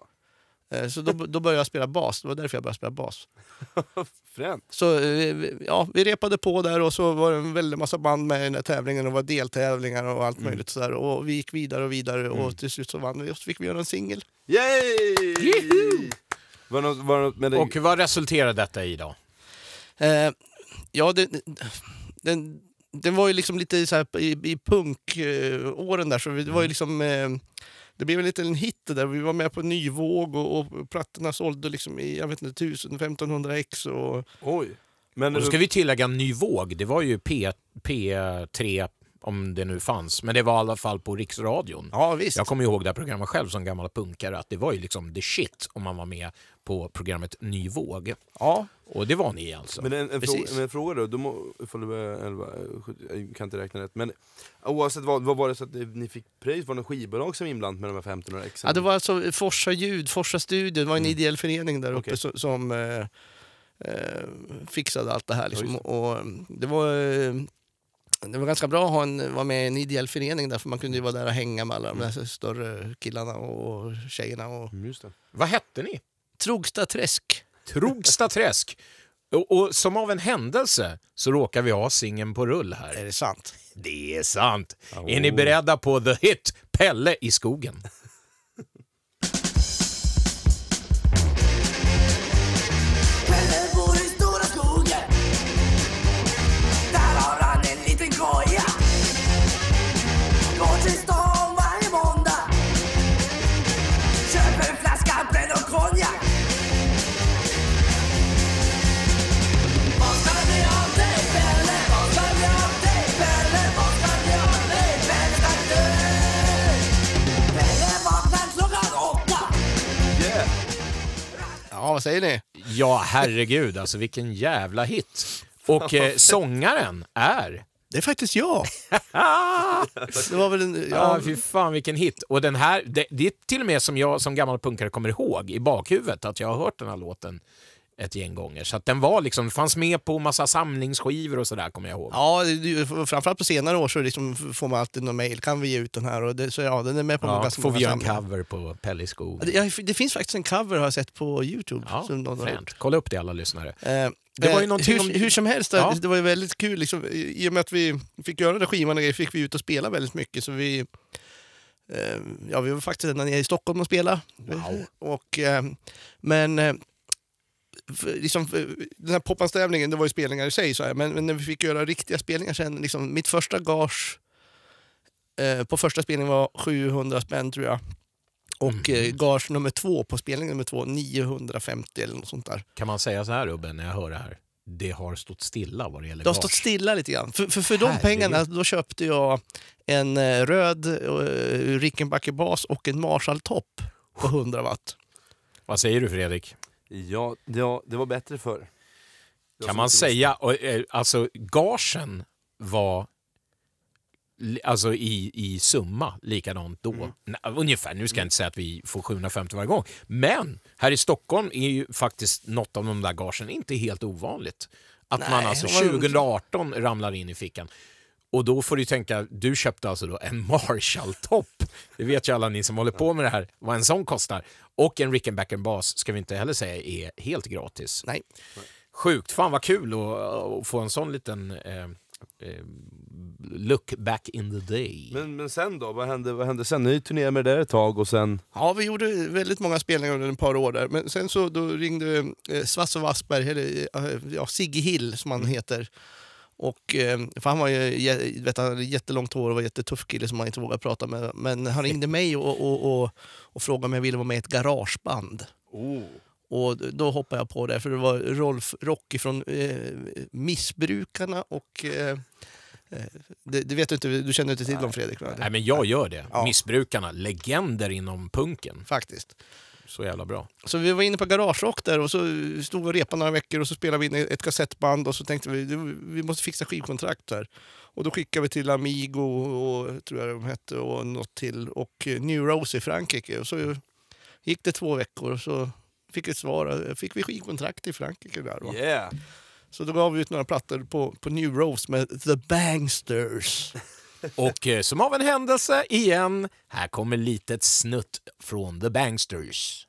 Så då, då började jag spela bas. Det var därför jag började spela bas. fränt. Så eh, vi- ja, vi repade på där och så var det en väldig massa band med i den här tävlingen. och Det var deltävlingar och allt möjligt sådär. Och vi gick vidare och vidare och till slut så vann vi och så fick vi göra en singel. Yay! Var det något, var det något med det? Och vad resulterar detta i då? Eh, ja, det, den, den var ju liksom lite så här i, i punkåren där, så vi- det var ju liksom... Eh, det blev en liten hit det där. Vi var med på ny våg och, och plattorna sålde liksom i jag vet inte, 1000-1500 ex. Och, Oj. Men, Och då ska vi tillägga Ny Våg. Det var ju P, P3, om det nu fanns. Men det var i alla fall på Riksradion. ja, visst. Jag kommer ihåg det här programmet själv som gammal punkare, att det var ju liksom the shit om man var med på programmet Ny Våg. Ja, Och det var ni alltså. Men en, en, fråga, men en fråga då, du må, ifall du var 11, eh, sju- jag kan inte räkna rätt, men oavsett vad, vad var det så att ni fick pris? Var det något skivbolag som inblandat med de här 1500 exen? Ja, det var alltså Forsa ljud, Forsa studio, det var en ideell förening där uppe Okej. som, som eh, eh, fixade allt det här. Liksom. Ja, just och, eh, det, var, eh, det var ganska bra att ha en, vara med i en ideell förening där, för man kunde ju vara där och hänga med alla de där större killarna och tjejerna. Och... Mm, Just det. Vad hette ni? Trogsta träsk. Trogsta träsk. Och, och som av en händelse så råkar vi ha singeln på rull här. Är det sant? Det är sant. Är ni beredda på the hit Pelle i skogen? Vad säger ni? Ja, herregud, alltså vilken jävla hit. Och eh, sångaren är... Det är faktiskt jag. det var väl en... Ja, Ja, fy fan vilken hit. Och den här, det, det är till och med som jag som gammal punkare kommer ihåg i bakhuvudet att jag har hört den här låten ett gäng gånger. Så att den var liksom, fanns med på massa samlingsskivor och sådär kommer jag ihåg. Ja, det- framförallt på senare år så liksom får man alltid någon mail. Kan vi ge ut den här? Och det, så ja, den är med på Ja, ganska får många vi göra en cover på Pelle skog. Ja, Det, finns faktiskt en cover har jag sett på Youtube. Ja, som någon fränt. Kolla upp det alla lyssnare. Eh, Det var ju eh, någonting hur, om- hur som helst, Ja. det var ju väldigt kul. Liksom, I och med att vi fick göra den där skivan och grejer fick vi ut och spela väldigt mycket. Så vi, eh, ja, vi var faktiskt ända nere i Stockholm och spela. Wow. Och, eh, men eh, liksom, för- den här poppanstävlingen, det var ju spelningar i sig. Så här, men, men när vi fick göra riktiga spelningar sen, liksom, mitt första gage eh, på första spelningen var 700 spänn tror jag. Och Mhm. eh, gage nummer två på spelning nummer två 950 eller något sånt där. Kan man säga så här Ubben, när jag hör det här? Det har stått stilla vad det gäller Det har gage. stått stilla lite grann. För, för, för de Herregud. pengarna då köpte jag en eh, röd uh, Rickenbacker bas och en Marshall-topp på 100 watt. Vad säger du Fredrik? Ja, ja, det var bättre förr. Jag Kan man säga, och, eh, alltså gagen var alltså i, i summa likadant då. Mm. Ungefär, nu ska jag inte säga att vi får 750 varje gång. Men här i Stockholm är ju faktiskt något av de där gagen inte helt ovanligt. Att Nej, man alltså det var- 2018 ramlar in i fickan. Och då får du tänka, du köpte alltså då en Marshall-topp. Det vet ju alla ni som håller på med det här, vad en sån kostar. Och en Rickenbacker-bas ska vi inte heller säga är helt gratis. Nej. Sjukt, fan vad kul att, att få en sån liten eh, eh, look back in the day. Men, men sen då? Vad hände, vad hände sen? Ni turnerade med det där ett tag och sen... Ja, vi gjorde väldigt många spelningar under ett par år där. Men sen så då ringde eh, Svasse Wassberg, eller eh, ja, Sigge Hill som han heter. Och, eh, för han var ju vet, han hade jättelångt hår och var jättetuff kille som man inte vågade prata med. Men han ringde mig och, och, och, och frågade om jag ville vara med i ett garageband. Oh. Och då hoppade jag på det, för det var Rolf Rocky från eh, Missbrukarna och... Eh, eh, det, det vet du inte, du känner inte till dem Fredrik? Va? Nej men jag gör det. Ja. Missbrukarna, legender inom punken. Faktiskt. Så jävla bra. Så vi var inne på Garagerock där och så stod vi och repade några veckor och så spelade vi in ett kassettband och så tänkte vi "Du, vi måste fixa skivkontrakt här. Och då skickade vi till Amigo och tror jag de hette och något till och New Rose i Frankrike. Och så gick det två veckor och så fick vi ett svar. Fick vi skivkontrakt i Frankrike där. va. Yeah! Så då gav vi ut några plattor på, på New Rose med The Bangsters. Och eh, som av en händelse igen, här kommer litet snutt från The Bangsters.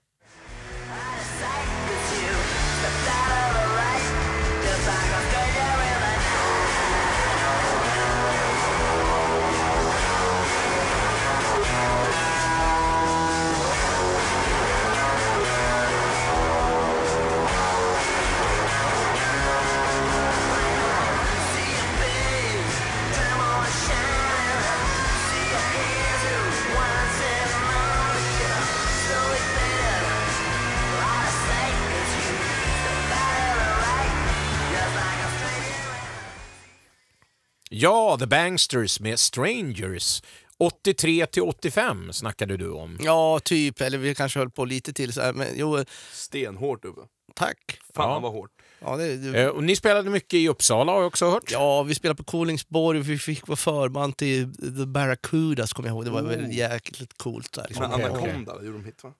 Ja, The Bangsters med Strangers. 83 till 85 snackade du om. Ja, typ. Eller vi kanske höll på lite till. Så här. Men jo, Stenhårt Ubbe. tack. Fan Ja. vad hårt. Ja, det, det, Eh, och ni spelade mycket i Uppsala har jag också hört. Ja, vi spelade på Kolingsborg och vi fick vara förband till The Barracudas, kommer jag ihåg. Det var väl jäkligt coolt. Där, liksom. Men Anaconda gjorde de hit va?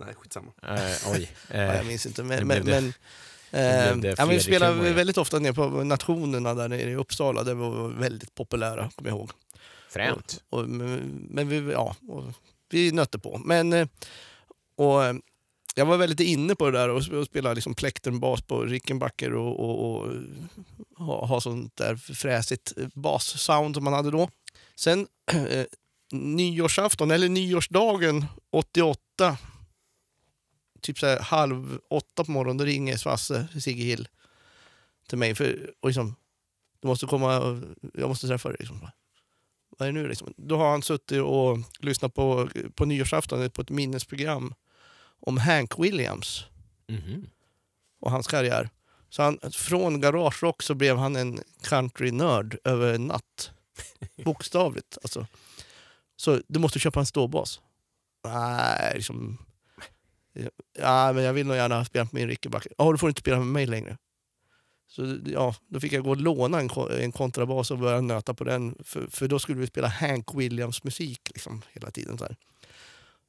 Nej, skitsamma. Eh, oj. Ja, Eh, jag minns inte. Men, men, det- men, blev eh, ja, men vi spelade humor. väldigt ofta ner på Nationerna där nere i Uppsala. Det var väldigt populära, kommer jag ihåg. fränt. Och, men, men vi, ja, och vi nötte på. Men, eh, och, eh, jag var väldigt inne på det där och sp- och spela liksom plektrumbas på Rickenbacker och, och, och ha, ha sånt där fräsigt eh, bassound som man hade då. Sen eh, nyårsafton, eller nyårsdagen 88, typ så här halv åtta på morgonen, då ringer Svasse, Sigge Hill, till mig. För, och liksom, du måste komma, och- jag måste träffa dig. Liksom. Vad är det nu liksom? Då har han suttit och lyssnat på, på nyårsafton på ett minnesprogram om Hank Williams Mhm. och hans karriär. Så han, från garagerock så blev han en countrynörd över en natt. Bokstavligt alltså. Så du måste köpa en ståbas. Nej, liksom... Ja, men jag vill nog gärna spela med min Rickenbacker. Ja, du får inte spela med mig längre. Så ja, då fick jag gå och låna en, en kontrabas och börja nöta på den. För, för då skulle vi spela Hank Williams musik liksom, hela tiden. Så här.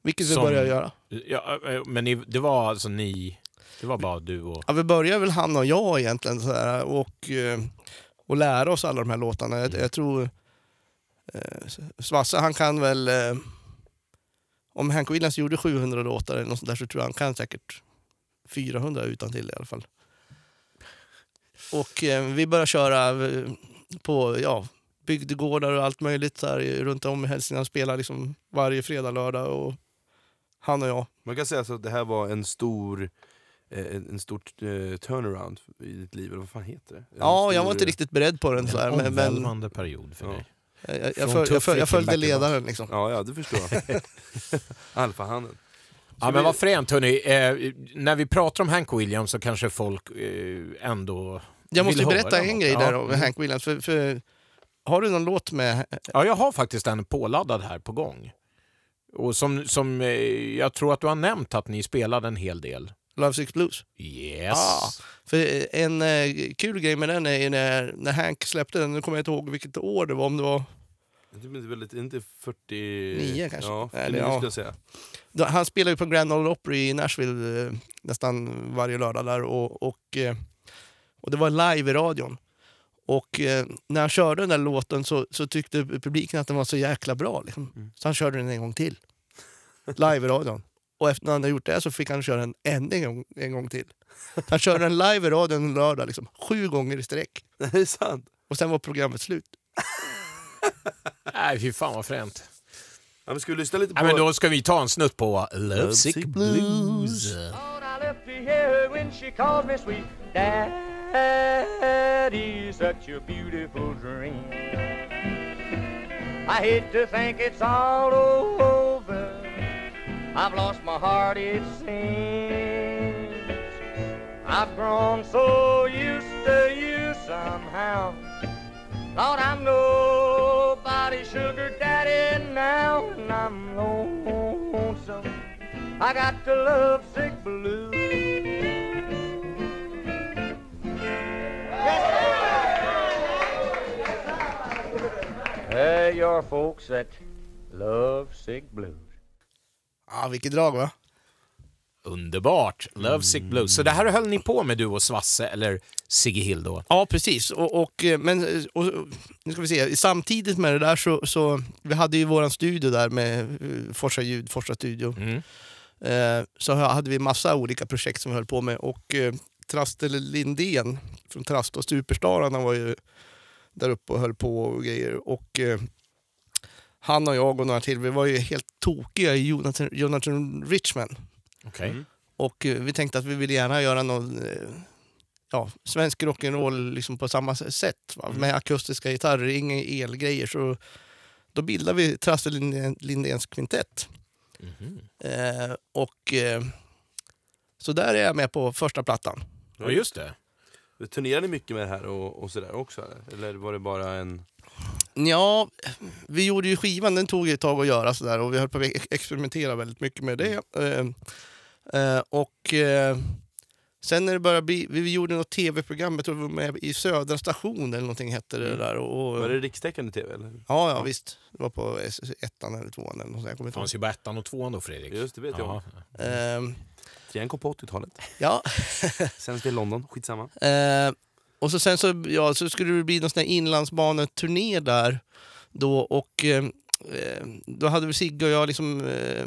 Vilket vi Som- började göra. Ja, eh, men ni, det var alltså ni... Det var bara du och... Ja, vi började väl han och jag egentligen så här, och, eh, och lära oss alla de här låtarna. Jag, jag tror eh, Svasse han kan väl... Eh, om Hank Williams gjorde 700 låtar eller något sånt där så tror jag han kan säkert 400 utan till i alla fall. Och eh, vi började köra eh, på ja, bygdegårdar och allt möjligt så här, runt om i Hälsingland. Spela liksom varje fredag, lördag och han och jag. Man kan säga så att det här var en stor eh, en, en stor eh, turnaround i ditt liv, eller vad fan heter det? En Ja, jag var inte riktigt beredd på den. Så här, En men, men, omvälvande period för Ja. dig. Jag, jag, föl, jag, föl, jag följde ledaren liksom. Ja, ja, det förstår jag. Alfahanden. Ja, men vad fränt hörni. Eh, när vi pratar om Hank Williams så kanske folk eh, ändå Jag måste berätta en något. grej Ja. där om Mm. Hank Williams. För, för, har du någon låt med... Ja, jag har faktiskt en påladdad här på gång. Och som, som eh, jag tror att du har nämnt att ni spelade en hel del. Love Six Blues. Yes. Ah, för en eh, kul grej med den är när, när Hank släppte den, nu kommer jag inte ihåg vilket år det var, om det var... Det är inte 40... Nio kanske? Ja, 49 Eller ja. skulle jag säga. Då, han spelar ju på Grand Ole Opry i Nashville eh, nästan varje lördag där och, och, eh, och det var live i radion. Och eh, när han körde den där låten så, så tyckte publiken att den var så jäkla bra. Liksom. Mm. Så han körde den en gång till. Live i radion. Och efter när han hade gjort det så fick han köra den än en gång, en gång till. Så han körde den live i radion en lördag, liksom, sju gånger i sträck. Det är sant. Och sen var programmet slut. Nej, fy fan vad fränt. Ja, men ska vi lyssna lite på... Nej, men då ska vi ta en snutt på Love Sick Blues. I hate to think it's all over. I've lost my heart, it seems. I've grown so used to you somehow. Lord, I'm nobody's sugar daddy now, and I'm lonesome. I got the love sick blues. Hey, your folks that love sick blues. Ja, vilket drag va? Underbart. Love Sick Blues. Så det här höll ni på med du och Svasse, eller Sigge Hill då? Ja, precis. Och, och, eh, men, eh, och, nu ska vi se. Samtidigt med det där så, så vi hade ju våran studio där med eh, Forsa ljud, Forsa studio. Mm. Eh, så hade vi massa olika projekt som vi höll på med. Och eh, Trastel Lindén från Trast och Superstararna var ju där uppe och höll på och grejer. Och eh, han och jag och några till, vi var ju helt tokiga i Jonathan, Jonathan Richman. Okej. Mm. Och eh, vi tänkte att vi ville gärna göra någon eh, ja, svensk rock'n'roll liksom på samma sätt. Va? Med akustiska gitarrer, inga elgrejer. Så då bildade vi Trasse Lindén- Lindéns kvintett. Mhm. Eh, och eh, så där är jag med på första plattan. Ja, just det. Turnerar ni mycket med det här och, och sådär också? Eller? eller var det bara en... Ja, vi gjorde ju skivan, den tog ett tag att göra sådär och vi höll på att ex- experimentera väldigt mycket med det. Eh, eh, och eh, sen när det började bli, vi gjorde något tv-program, jag tror vi var med i Södra station eller någonting hette det Mm. där. Och, Var det rikstäckande tv? Eller? Ja, ja visst. Det var på ettan eller tvåan eller något sånt. Jag Det fanns ju bara ettan och tvåan då, Fredrik. Just det, vet jag. Ja. Ehm, Trean kom på 80-talet. ja. Sen till London, skitsamma. Eh, och så sen så, ja, så skulle det bli någon sån här inlandsbaneturné där då och eh, eh, då hade väl Sigge och jag liksom eh,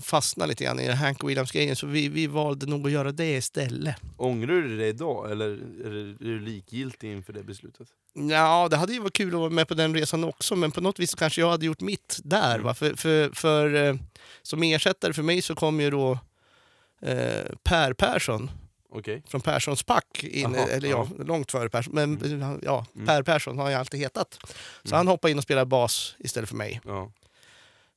fastnat lite grann i Hank Williams-grejen så vi, vi valde nog att göra det istället. Ångrar du det idag eller är du- likgiltig inför det beslutet? Ja, det hade ju varit kul att vara med på den resan också men på något vis kanske jag hade gjort mitt där. Va? För, för, för eh, som ersättare för mig så kom ju då eh, Per Persson Okej. från Perssons pack, in, Jaha, eller ja, långt före Persson, men han- ja, Mm. Per Persson har jag alltid hetat. Så Mm. han hoppade in och spelade bas istället för mig. Ja.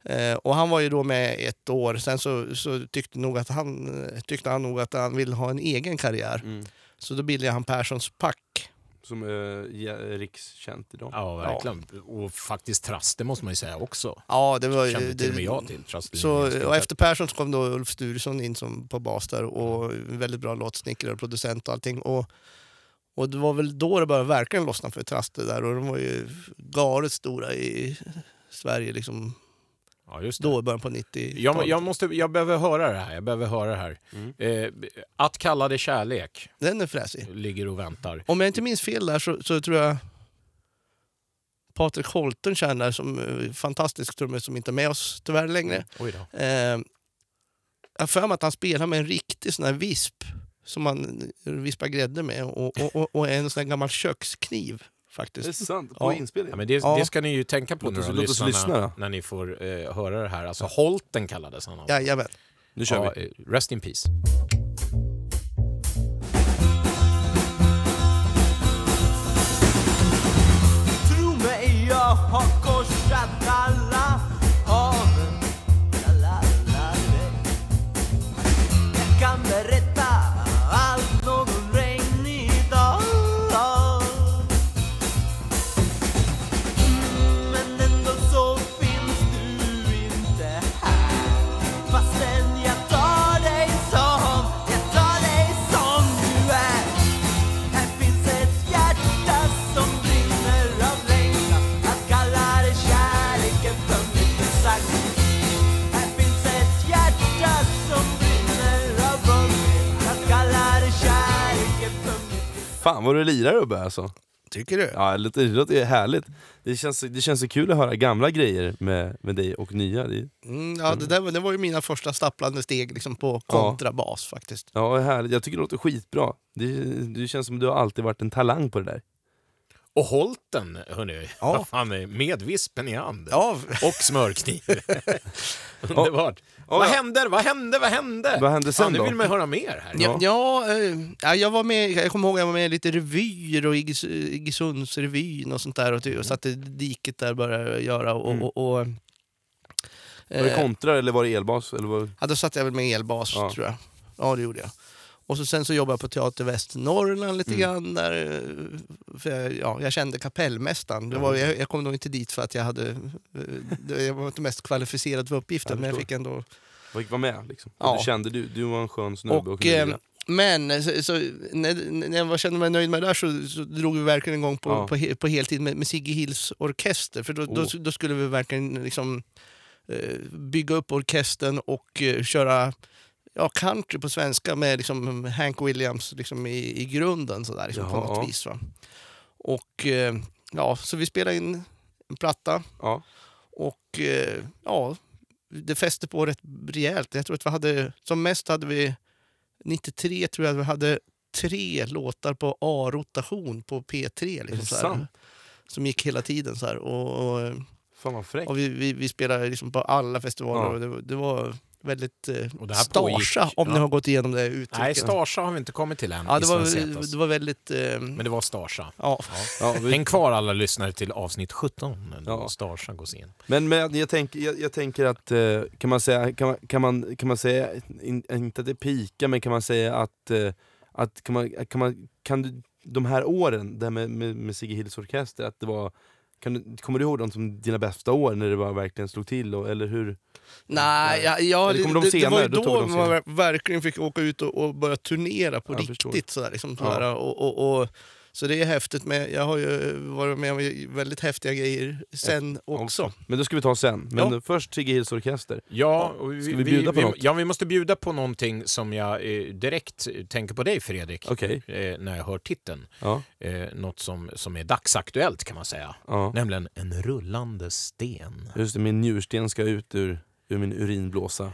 Eh, och han var ju då med ett år, sen så, så tyckte, nog att han, tyckte han nog att han ville ha en egen karriär. Mm. Så då bildade han Perssons pack. Som är ja, rikskänt idag. Ja, verkligen. Och faktiskt Traste måste man ju säga också. Ja, det var. Kände till och med det- jag till. Traste Så, och efter Persson så kom då Ulf Sturesson in som på bas där och väldigt bra låtsnickare och producent och allting. Och, och det var väl då det började verkligen lossna för Traste där och de var ju galet stora i Sverige liksom Ja, just det. då i början på 90-talet. Jag, jag, måste, jag behöver höra det här. Jag behöver höra det här. Eh, att kalla det kärlek Den är fräsig. ligger och väntar. Om jag inte minns fel där så, så tror jag Patrik Holten känner som eh, fantastisk trummis som inte är med oss tyvärr längre. Oj då. Eh, jag för mig att han spelar med en riktig sån här visp som man vispar grädde med och, och, och, och en sån här gammal kökskniv Det är faktiskt. sant, på Ja. inspelning. Ja, men det, Ja. det ska ni ju tänka på Låt nu oss- då, låt oss lyssnarna, lyssna när ni får eh, höra det här. Alltså Holten kallades han. Jajamän. Nu kör Ja, vi. eh, rest in peace. Tro mig, jag har korsat alla Fan vad du lirar Ubbe alltså. Tycker du? Ja, det låter, det låter härligt. Det känns, det känns så kul att höra gamla grejer med, med dig och nya. Det, Mm, ja, det, där, var- det var ju mina första stapplande steg liksom på kontrabas faktiskt. ja, det är härligt. Jag tycker det låter skitbra. Det, det känns som du har alltid varit en talang på det där. Och Holten, hörni. Ja. Vad fan, är- med vispen i hand. Ja, Och smörkniv. Underbart. Ja, vad ja. hände? Vad hände? Vad hände? Vad hände sen Fan, nu då? vill man höra mer här. Ja, ja, eh, ja, jag var med, jag kommer ihåg att jag var med i lite revyer och Igges- Iggesundsrevyn och sånt där och, och satt i diket där och började göra och... Mm. och, och Var det eh, kontra eller var det elbas? Eller var... ja, då satt jag väl med elbas Ja. tror jag. Ja, det gjorde jag. Och så, sen så jobbade jag på Teater Västernorrland lite Mm. grann där. eh, För jag, ja, jag kände kapellmästaren. Det var, jag, jag kom nog inte dit för att jag hade... eh, det- Jag var inte mest kvalificerad för uppgiften, Jag men jag fick ändå... Fick vara med liksom? Ja. Du kände du, du var en skön snubbe och, eh, men så, så, när, när jag kände mig nöjd med det där så, så drog vi verkligen igång på, Ja. på, he, på heltid med, med Sigge Hills orkester. För då, då, Oh. då skulle vi verkligen liksom, eh, bygga upp orkestern och eh, köra ja, country på svenska med liksom, Hank Williams liksom, i, i grunden så liksom, på något vis. Va? Och eh, ja, så vi spelade in en platta Ja. och eh, ja, det fäste på rätt rejält. Jag tror att vi hade, som mest hade vi 93 tror jag att vi hade tre låtar på A-rotation på P3. Är Liksom, det så här, sant? som gick hela tiden. Så här, och, och, Fan vad fräckt. och vi, vi, vi spelade liksom på alla festivaler Ja. och det, det var väldigt eh, Och det här starsa, om ni ja. har gått igenom det uttrycket. Nej, Starsa har vi inte kommit till än ja, det, var, det var väldigt... Eh, Men det var Starsa. ja. Ja, vi, Häng kvar alla lyssnare till avsnitt 17 då Ja. Starsa gås in. Men, men jag, tänker, jag, jag tänker att, eh, kan man säga, kan man, kan man, kan man säga, in, inte att det pika, men kan man säga att, eh, att kan man, kan man, kan du, de här åren där med, med, med Sigge Hills orkester, att det var, kan du, kommer du ihåg dem som dina bästa år när det bara verkligen slog till? Och, eller hur? Nej, ja, ja, det, de det, det var ju senare? Då då dem man senare. ver- verkligen fick åka ut och, och börja turnera på förstår. riktigt. Sådär, liksom, Ja. sådär, och, och, och, så det är häftigt, men jag har ju varit med om väldigt häftiga grejer sen också. Men då ska vi ta sen. Men Ja. först Sigge Hills orkester. Ja, och vi, Ska vi bjuda på vi, något? Ja, vi måste bjuda på någonting som jag eh, direkt tänker på dig Fredrik, Okej. eh, när jag hör titeln. Ja. Eh, något som, som är dagsaktuellt kan man säga. Ja. Nämligen en rullande sten. Just det, min njursten ska ut ur, ur min urinblåsa.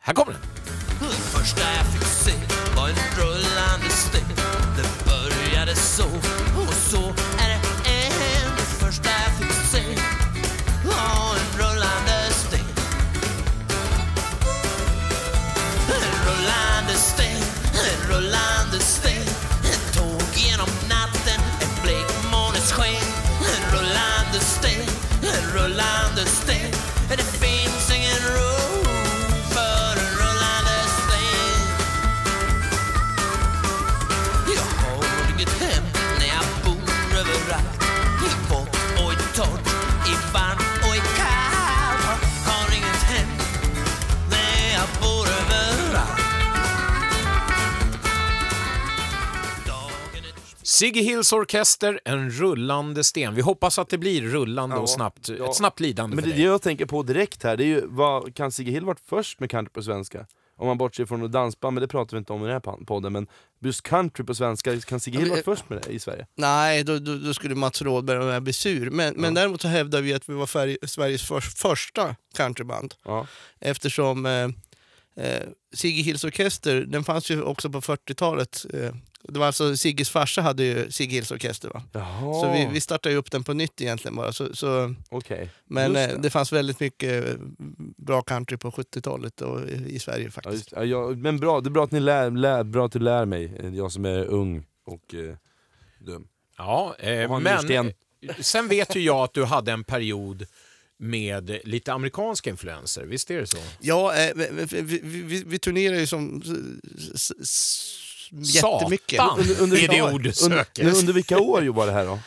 Här kommer den! Första jag fick se var en rullande sten. Det började så och så är det än. Det första jag fick se var en rullande sten. En rullande sten, en rullande sten. Ett tåg genom natten, en blek sken En rullande sten, en rullande Siggy Hills Orkester, en rullande sten. Vi hoppas att det blir rullande Ja, och snabbt, ja. ett snabbt lidande Men för det, dig. jag tänker på direkt här, det är ju, vad, kan Sigge Hill varit först med country på svenska? Om man bortser från dansband, men det pratar vi inte om i den här podden, men just country på svenska, kan Sigge Ja, Hill men- varit först med det i Sverige? Nej, då, då, då skulle Mats Rådberg och jag bli sur. Men, men däremot så hävdar vi att vi var färg, Sveriges för, första countryband. Ja. Eftersom eh, eh, Sigge Hills Orkester, den fanns ju också på 40-talet. Eh, det var alltså Sigges farsa hade ju Sigge Hills Orkester va? Jaha, Så vi, vi startade upp den på nytt egentligen bara. Så, så, okej. men Just det. det. fanns väldigt mycket eh, bra country på 70-talet och i Sverige Ja, faktiskt. ja, jag, men bra, det är bra att ni lär, lär, bra att du lär mig, eh, jag som är ung och eh, dum. Ja, eh, men sen vet ju jag att du hade en period med lite amerikanska influenser, visst är det så? Ja, eh, vi, vi, vi, vi turnerar ju som s, s, jättemycket. Satan, Under- under- är det ord du Under, söker. men under vilka år jobbar det här då?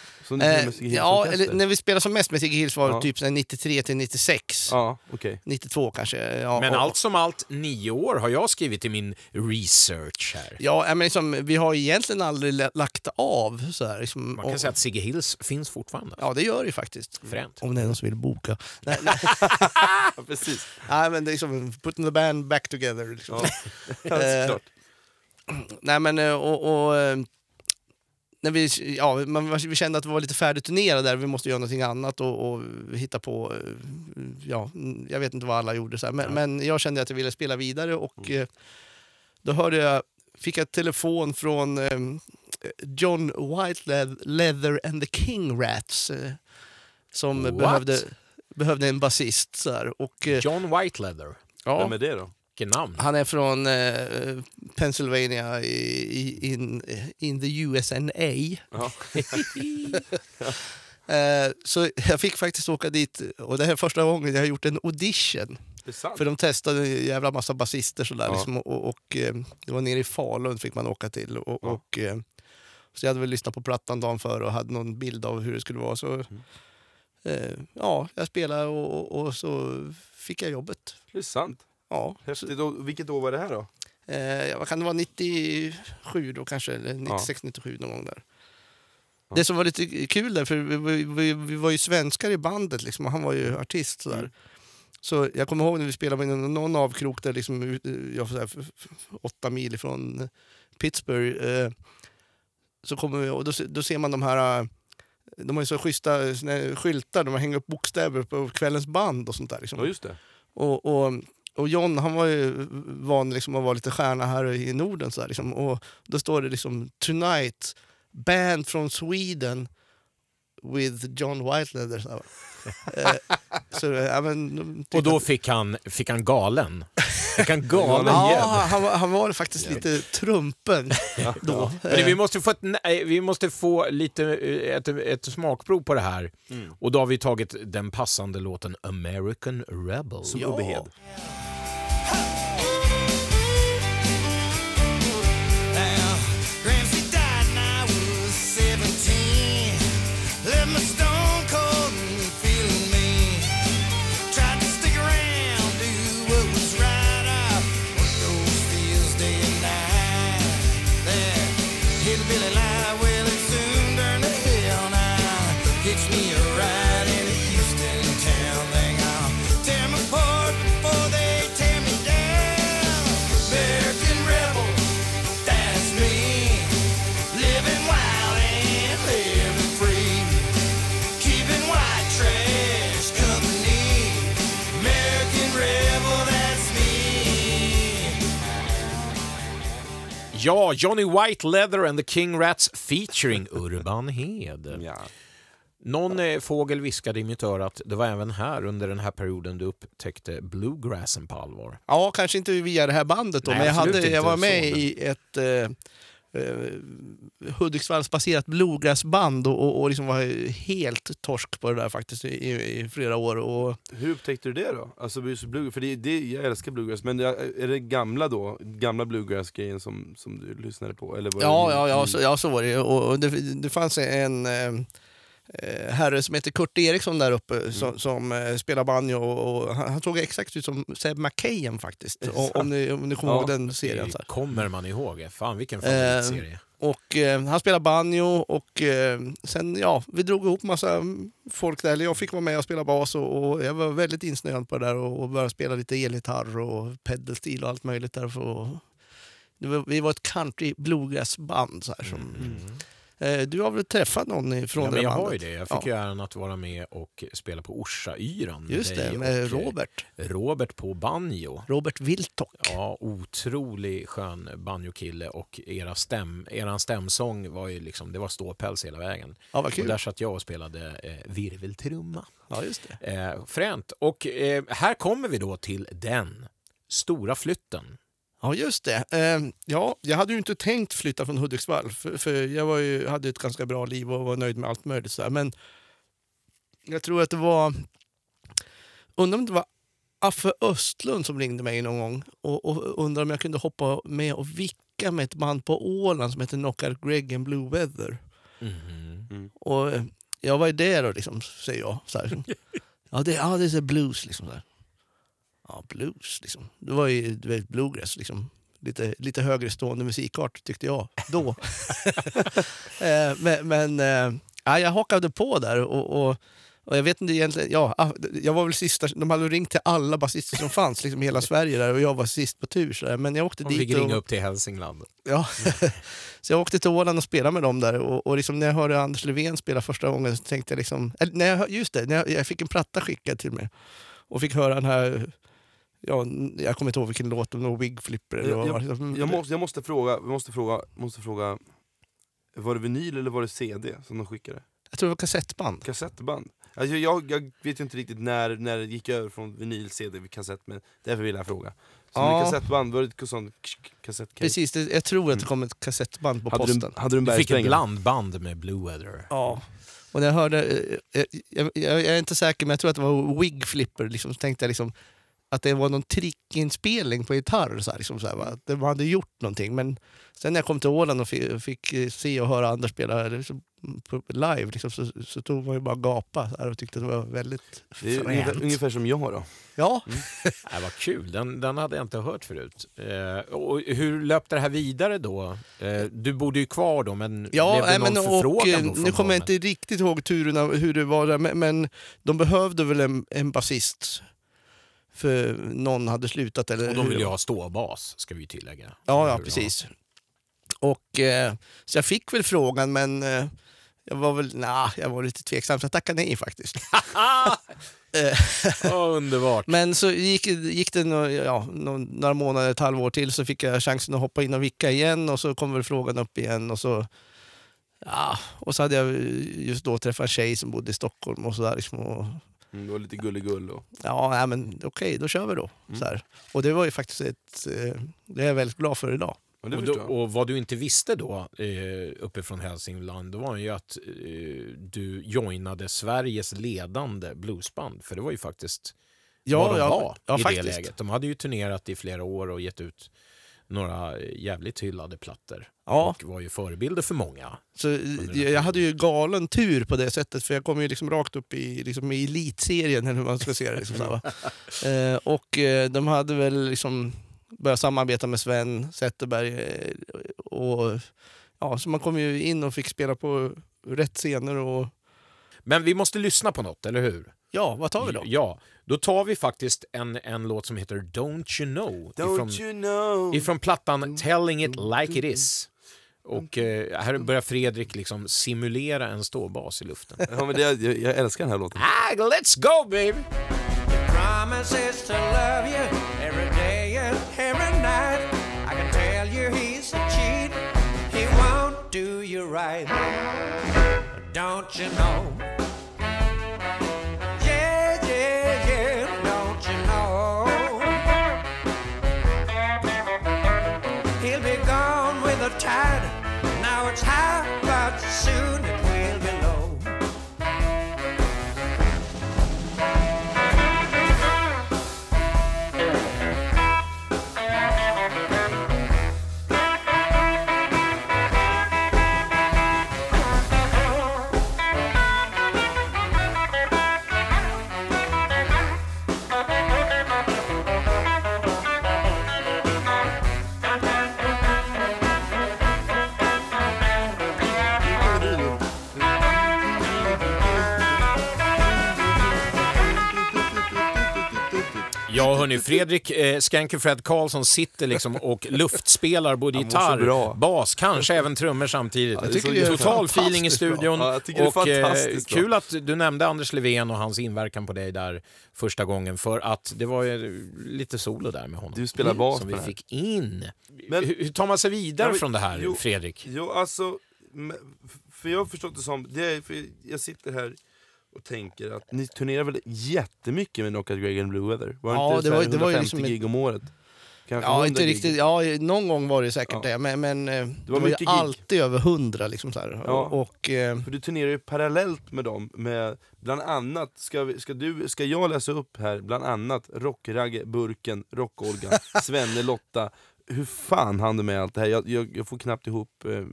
Eh, ja, eller, när vi spelade som mest med Sigge Hills var det Ja. typ så här 93 till 96. Ja, okej. 92 kanske. Ja, Men och- allt som allt, nio år har jag skrivit i min research här. Ja, men liksom, vi har egentligen aldrig la- lagt av. Så här, liksom, Man kan och- säga att Sigge Hills finns fortfarande. Ja, det gör det ju faktiskt. Fränt. Om det är någon som vill boka. Nej, nej, Ja, precis. nej men det är liksom putting the band back together. Liksom. Ja. Nej men eh, och, och eh, när vi, ja, man, vi kände att vi var lite färdigturnerade där, vi måste göra någonting annat och, och hitta på, eh, ja, mm, jag vet inte vad alla gjorde så men, men jag kände att jag ville spela vidare och eh, då hörde jag, fick jag ett telefon från John Whiteleather and the King Rats som What? behövde, behövde en basist. Så här, och, John Whiteleather, ja, Vem är det då? Namn. han är från eh, Pennsylvania i, i, in, in the USNA. Ja. Eh, så jag fick faktiskt åka dit och det här är första gången jag har gjort en audition. För de testade en jävla massa basister sådär Ja. liksom, och, och eh, det var nere i Falun fick man åka till. Och, Ja. och, eh, så jag hade väl lyssnat på plattan dagen före och hade någon bild av hur det skulle vara. Så, Mm. eh, ja, jag spelade och, och, och så fick jag jobbet. Det är sant. Ja, så. Och vilket år var det här då? eh, ja, vad kan det vara, 97 då kanske, eller 96, 97 någon gång där. Ja. Det som var lite kul där, för vi, vi, vi, var ju svenskar i bandet liksom, och han var ju artist sådär. Mm. Så jag kommer ihåg när vi spelade med någon, avkrok där, liksom, ut- jag f- f- åtta mil ifrån Pittsburgh. Eh, så kommer vi, och då, då ser man de här, eh, de har ju så schyssta här skyltar man hänger upp bokstäver på kvällens band och sånt där. Liksom. Ja, just det. Och, och, och John han var ju van liksom att vara lite stjärna här i Norden. Så här, liksom. Och då står det liksom “Tonight, band from Sweden with John Whiteleather”. Så, här. eh, så, ja, men, Och då fick han, fick han galen. Fick han galen Ja, han, var- han var faktiskt lite trumpen då. Men Eh, vi måste få, ett, nej, vi måste få lite, eh, ett, ett smakprov på det här. Och då har vi tagit den passande låten American Rebel. Som Ja. Ja, Johnny White Leather and the King Rats featuring Urban Hed. Ja. Någon eh, fågel viskade i mitt öra att det var även här under den här perioden du upptäckte bluegrassen på allvar. Ja, kanske inte via det här bandet då, Nej, men jag, hade, jag var med i ett eh, eh, Hudiksvallsbaserat bluegrassband och, och, och liksom var helt torsk på det där faktiskt i, i flera år. Och, Hur upptäckte du det då? Alltså för det, det, jag älskar bluegrass, men jag- är det gamla då, gamla bluegrass-grejen som, som du lyssnade på? Eller var ja, det ja, ja, så, ja, så var det. Och, och det, det fanns en... Eh, herre som heter Kurt Eriksson där uppe som, som eh, spelar banjo. Och, och han, han såg exakt ut som Seb McKayen faktiskt. Om, om, ni, om ni kommer Ja, ihåg den serien. Det kommer man ihåg. Fan vilken Eh, favoritserie. Och eh, han spelar banjo och eh, sen ja, vi drog ihop massa mm, folk där. Eller jag fick vara med och spela bas och, och jag var väldigt insnöad på det där och, och började spela lite elgitarr och pedalstil och allt möjligt där. För, det var, vi var ett country bluegrassband så här. Som, eh, du har väl träffat någon från Ja, det men jag har ju det. Jag fick Ja. ju äran att vara med och spela på Orsa-yran. Just det, med och, eh, Robert. Robert på banjo. Robert Wiltock. Ja, otrolig skön banjokille och era stäm, eran stämsång var ju liksom, det var ståpäls hela vägen. Ja, vad Och kul. där satt jag och spelade eh, virveltrumma. Ja, just det. Eh, fränt. Och eh, här kommer vi då till den stora flytten. Ja, just det. Eh, ja, jag hade ju inte tänkt flytta från Hudiksvall, för, för jag var ju, hade ett ganska bra liv och var nöjd med allt möjligt. Så här. Men jag tror att det var... Undrar om det var Affe Östlund som ringde mig någon gång och, och undrade om jag kunde hoppa med och vicka med ett band på Åland som heter Knockout Greg and Blue Weather. Och eh, jag var ju där och liksom, säger jag. Så här. Ja, det, ja, det är så blues liksom. Så här. Ja, blues liksom. Det var ju du vet, bluegrass liksom. Lite, lite högre stående musikart tyckte jag då. Eh, men men eh, ja, jag hakade på där och, och, och jag vet inte egentligen, ja, ah, jag var väl sista, de hade ringt till alla basister som fanns liksom i hela Sverige där och jag var sist på tur. Så där. Men jag åkte vi dit fick ringa och, upp till Hälsingland. Ja. så jag åkte till Åland och spelade med dem där och, och liksom när jag hörde Anders Levén spela första gången så tänkte jag liksom, eller, när jag, hör- just det, när jag, jag fick en platta skickad till mig och fick höra den här, ja, jag kommer inte ihåg vilken låt, om det var Wig Flipper eller vad Jag, var jag, det? jag, måste, jag måste fråga, vi måste fråga, måste fråga var det vinyl eller var det CD som de skickade? jag tror det var kassettband. Kassettband? Alltså jag, jag vet ju inte riktigt när, när det gick över från vinyl, CD till kassett, men därför vill jag fråga. Så Ja. med kassettband, var det ett sånt k- k- kassettcase? Precis, det, jag tror att det kom ett kassettband på Hade du, posten. hade du en Du fick ett blandband med Blue Weather. Ja. Och när jag hörde, eh, jag, jag, jag är inte säker men jag tror att det var Wig Flipper, liksom, så tänkte jag liksom att det var någon trickinspelning på gitarr. Så här, liksom, så här, va? De hade gjort någonting. Men sen när jag kom till Åland och fick, fick eh, se och höra Anders spela liksom, på, live liksom, så, så tog man ju bara gapa så här, och tyckte det var väldigt Det är ungefär, fränt. ungefär som jag då. Ja, Äh, vad kul, den, den hade jag inte hört förut. Eh, och hur löpte det här vidare då? Eh, du bodde ju kvar då, men Ja, blev det någon men, och, förfrågan eh, då från nu kommer jag inte riktigt ihåg turerna hur det var där, men, men de behövde väl en, en basist. För någon hade slutat eller Och då hur vill det jag var. ha ståbas, ska vi tillägga. Ja, ja precis. Och, eh, så jag fick väl frågan, men eh, jag var väl nah, jag var lite tveksam, så jag tackade nej faktiskt. Ja, underbart. Men så gick, gick det några, ja, nå- några månader, ett halvår till, så fick jag chansen att hoppa in och vicka igen och så kom väl frågan upp igen. Och så, ja, och så hade jag just då träffat en tjej som bodde i Stockholm och sådär. Liksom, och, Mm, det var lite gulligull och... ja, nej, men okej, då kör vi då. Så här. Och det var ju faktiskt ett, eh, det är jag väldigt glad för idag. Och, då, och vad du inte visste då, eh, uppifrån Hälsingland, då var ju att eh, du joinade Sveriges ledande bluesband. För det var ju faktiskt Ja, vad de ja, var ja, i faktiskt. det läget. De hade ju turnerat i flera år och gett ut några jävligt hyllade plattor. Ja. Och var ju förebilder för många. Så den jag, hade ju galen tur på det sättet för jag kom ju liksom rakt upp i, liksom i elitserien eller hur man ska se det. Liksom, eh, och eh, de hade väl liksom börjat samarbeta med Sven Zetterberg. Eh, och, ja, så man kom ju in och fick spela på rätt scener. Och, Men vi måste lyssna på något, eller hur? ja, vad tar vi då? Ja, då tar vi faktiskt en, en låt som heter Don't You Know. ifrån, Don't you know? ifrån plattan Telling It Like It Is. Och eh, här börjar Fredrik liksom simulera en ståbas i luften. Ja, men det, jag, jag älskar den här låten. ah, let's go baby! promises to love you every day and every night. I can tell you he's a cheat. He won't do you right. Don't you know? Fredrik eh, Skanky Fred Karlsson sitter liksom och luftspelar både gitarr, bas, kanske även trummor samtidigt. jag tycker det är Total feeling i studion. Ja, och eh, kul att du nämnde Anders Levén och hans inverkan på dig där första gången, för att det var ju lite solo där med honom. Du spelar bas som vi fick in. Men- hur, hur tar man sig vidare men- från det här, jo, Fredrik? Jo, alltså, för jag har förstått det som, det är, för jag sitter här och tänker att ni turnerar väl jättemycket med Knockout Greg and Blue Weather? Var Ja, det inte det var- det var ju 150 liksom gig om året? Kanske Ja, 100 inte gig? riktigt. Ja, någon gång var det säkert Ja. det, men, men eh, det var, ju mycket gig. alltid över hundra. Liksom, så här. Ja. Och, eh, För du turnerar ju parallellt med dem, med bland annat, ska, vi, ska, du, ska jag läsa upp här, bland annat Rockragge, Burken, Rock-Olga, Svenne, Lotta. Hur fan hann du med allt det här? Jag, jag, jag får knappt ihop... Eh,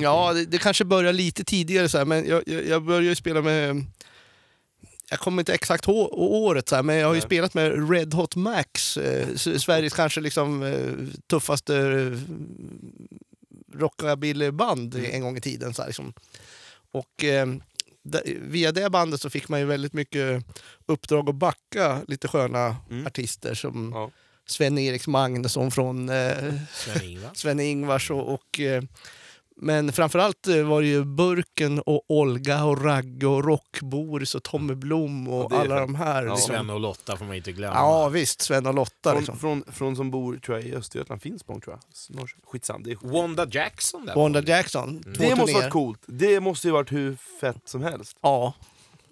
ja, det, det kanske börjar lite tidigare, så här, men jag, jag, jag började ju spela med... Jag kommer inte exakt ihåg året, så här, men jag har ju Nej. spelat med Red Hot Max, eh, Sveriges kanske liksom, eh, tuffaste eh, rockabillyband Mm. en gång i tiden. Så här, liksom. Och eh, via det bandet så fick man ju väldigt mycket uppdrag att backa lite sköna Mm. artister som Ja. Sven-Eriks Magnusson från eh, Sven-Ingvar? Sven-Ingvars och, och eh, men framförallt eh, var det ju Burken och Olga och Ragge och Rockboris och Tommy Blom och Ja, är alla de här. Ja. liksom. Sven och Lotta får man inte glömma. Ja visst, Sven och Lotta. Från, Liksom. från, från som bor tror jag, i Östergötland, Finspång tror jag. Skitsam, det är Wanda Jackson där. Wanda Jackson. Två Det måste turnéer. varit coolt. Det måste ju varit hur fett som helst. Ja,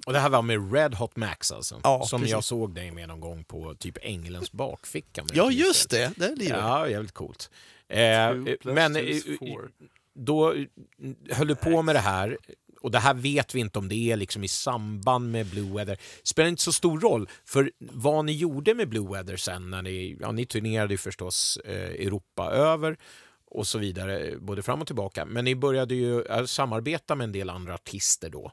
Och det här var med Red Hot Max alltså. Ja, som precis. jag såg dig med någon gång på typ Ängelens bakficka. med ja just det. Det lirar. Ja, jävligt coolt. Eh, plus men eh, four då mm, höll du på med det här, och det här vet vi inte om det är liksom i samband med Blue Weather. spelar inte så stor roll, för vad ni gjorde med Blue Weather sen när ni, ja, ni turnerade ju förstås eh, Europa över och så vidare, både fram och tillbaka. Men ni började ju eh, samarbeta med en del andra artister då.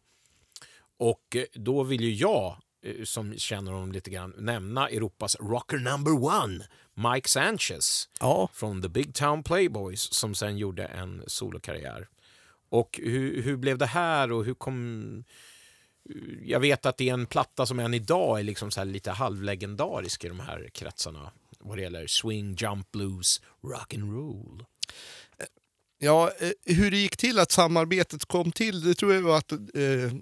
Och eh, då vill ju jag, som känner honom lite grann, nämna Europas rocker number one, Mike Sanchez Ja. från The Big Town Playboys som sen gjorde en solokarriär. Och hur, hur blev det här och hur kom... Jag vet att det är en platta som än idag är liksom så här lite halvlegendarisk i de här kretsarna vad det gäller swing, jump blues, rock and roll. Ja, eh, hur det gick till att samarbetet kom till, det tror jag var att eh,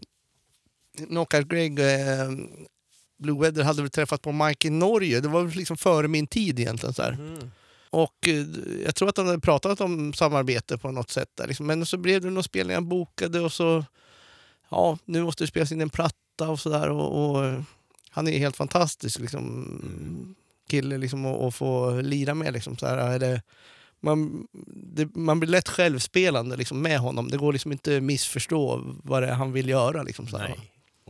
Knockout Greg eh, Blue Weather hade väl träffat på Mike i Norge. Det var väl liksom före min tid egentligen. Så här. Och eh, jag tror att de hade pratat om samarbete på något sätt. Där, liksom. Men så blev det några spelningar bokade och så... Ja, nu måste det spelas in en platta och sådär. Och, och, eh, han är helt fantastisk liksom, kille liksom, att, få lira med. Liksom, så här, är det, man, det, man blir lätt självspelande liksom, med honom. Det går liksom inte att missförstå vad det är han vill göra. Liksom, så.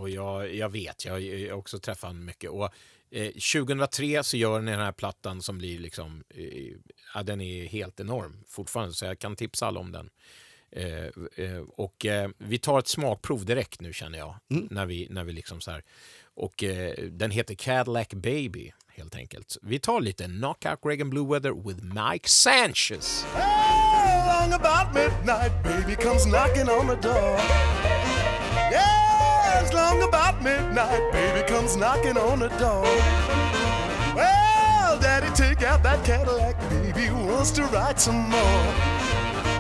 Och jag, jag vet, jag har också träffat honom mycket. Och, eh, 2003 så gör ni den här plattan som blir liksom, eh, ja, den är helt enorm fortfarande, så jag kan tipsa alla om den. Eh, eh, och eh, vi tar ett smakprov direkt nu känner jag, när vi, när vi liksom så här. Och eh, den heter Cadillac Baby helt enkelt. Vi tar lite Knockout Reagan Blue Weather with Mike Sanchez. Long about midnight, baby comes knocking on the door. Long about midnight, baby comes knocking on the door. Well, daddy, take out that Cadillac, baby wants to ride some more.